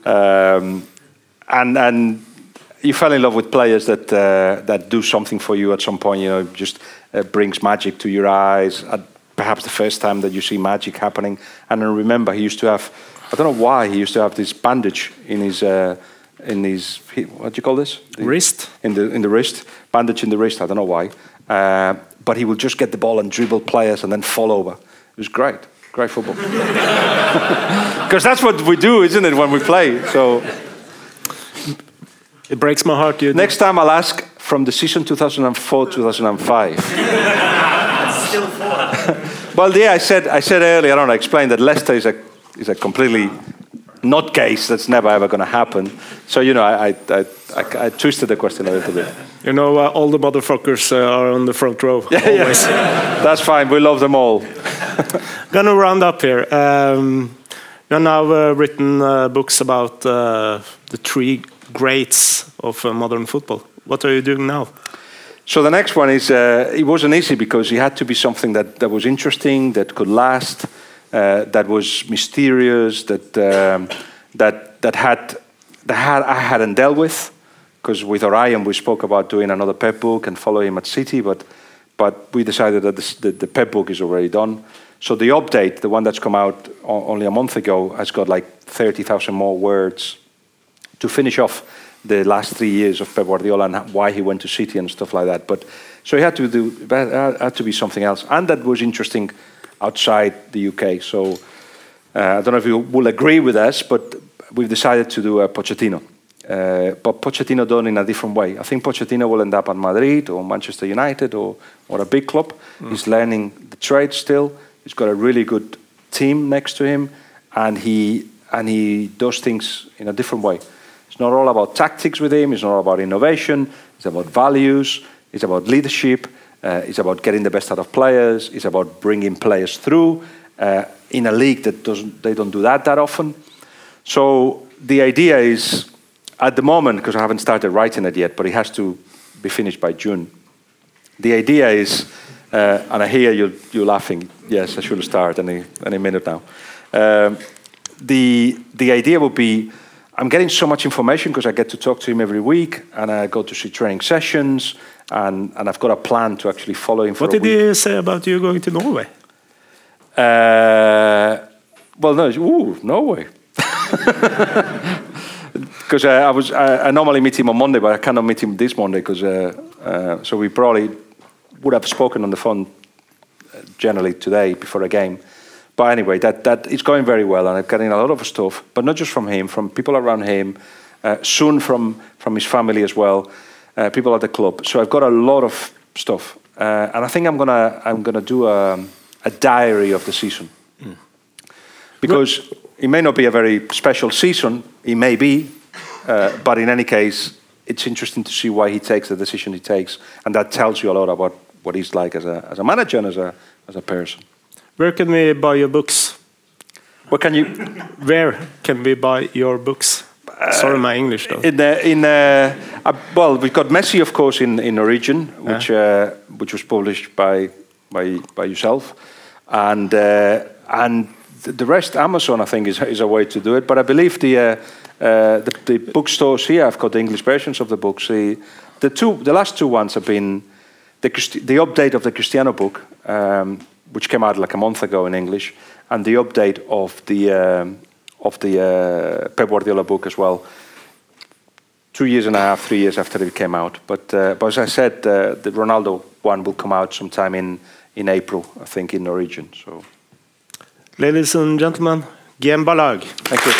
Um, and, and you fell in love with players that, uh, that do something for you at some point, you know, just uh, brings magic to your eyes. At, perhaps the first time that you see magic happening. And I remember he used to have, I don't know why, he used to have this bandage in his, uh, in his what do you call this? The, wrist. In the, in the wrist, bandage in the wrist, I don't know why. Uh, but he would just get the ball and dribble players and then fall over. It was great, great football. Because that's what we do, isn't it, when we play? So. It breaks my heart. You Next time I'll ask from the season 2004 2005. Still four. well, yeah, I said, I said earlier on, I explained that Leicester is a, is a completely not case that's never ever going to happen. So, you know, I, I, I, I, twisted the question a little bit. You know, uh, all the motherfuckers uh, are on the front row. Yeah, always. Yeah. that's fine. We love them all. Gonna round up here. Um, you have now uh, written uh, books about uh, the three greats of uh, modern football. What are you doing now? So the next one is uh, it wasn't easy because it had to be something that, that was interesting, that could last, uh, that was mysterious, that um, that that had that had I hadn't dealt with. Because with Orion we spoke about doing another pep book and follow him at City, but but we decided that the, the pep book is already done. So the update, the one that's come out only a month ago, has got like thirty thousand more words to finish off the last three years of Pep Guardiola and why he went to City and stuff like that. But so he had to do had to be something else, and that was interesting outside the UK. So uh, I don't know if you will agree with us, but we've decided to do a Pochettino. Uh, but Pochettino done in a different way. I think Pochettino will end up at Madrid or Manchester United or, or a big club. Mm. He's learning the trade still. He's got a really good team next to him, and he and he does things in a different way. It's not all about tactics with him, it's not all about innovation, it's about values, It's about leadership. Uh, it's about getting the best out of players. It's about bringing players through uh, in a league that doesn't they don't do that that often. So the idea is, at the moment, because I haven't started writing it yet, but it has to be finished by June. The idea is, uh, and I hear you you laughing. Yes, I should start any any minute now. Um, the the idea would be I'm getting so much information because I get to talk to him every week and I go to see training sessions and, and I've got a plan to actually follow him for What did he say about you going to Norway? Uh, well, no, ooh, Norway. Because uh, I was, I, I normally meet him on Monday, but I cannot meet him this Monday because, uh, uh, so we probably would have spoken on the phone uh, generally today before a game. But anyway, that, that it's going very well, and I'm getting a lot of stuff, but not just from him, from people around him, uh, soon from from his family as well, uh, people at the club. So I've got a lot of stuff, uh, and I think I'm gonna I'm gonna do a, a diary of the season because it may not be a very special season, it may be, uh, but in any case, it's interesting to see why he takes the decision he takes, and that tells you a lot about what he's like as a as a manager and as a as a person. Where can we buy your books? What can you? Where can we buy your books? Sorry, my English though. In the, in uh, uh, well, we've got Messi, of course, in in Origin, which uh, which was published by by by yourself, and uh, and the rest Amazon, I think, is is a way to do it. But I believe the uh, uh, the, the bookstores here, I've got the English versions of the books. The the two the last two ones have been the the update of the Cristiano book, um, which came out like a month ago in English, and the update of the um, of the uh, Pep Guardiola book as well. Two years and a half, three years after it came out. But, uh, but as I said, uh, the Ronaldo one will come out sometime in, in April, I think, in Norwegian. So Ladies and gentlemen, Guillem Balagué. thank you.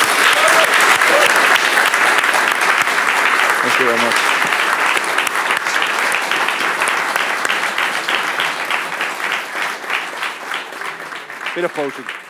Thank you very much. Bit of posing.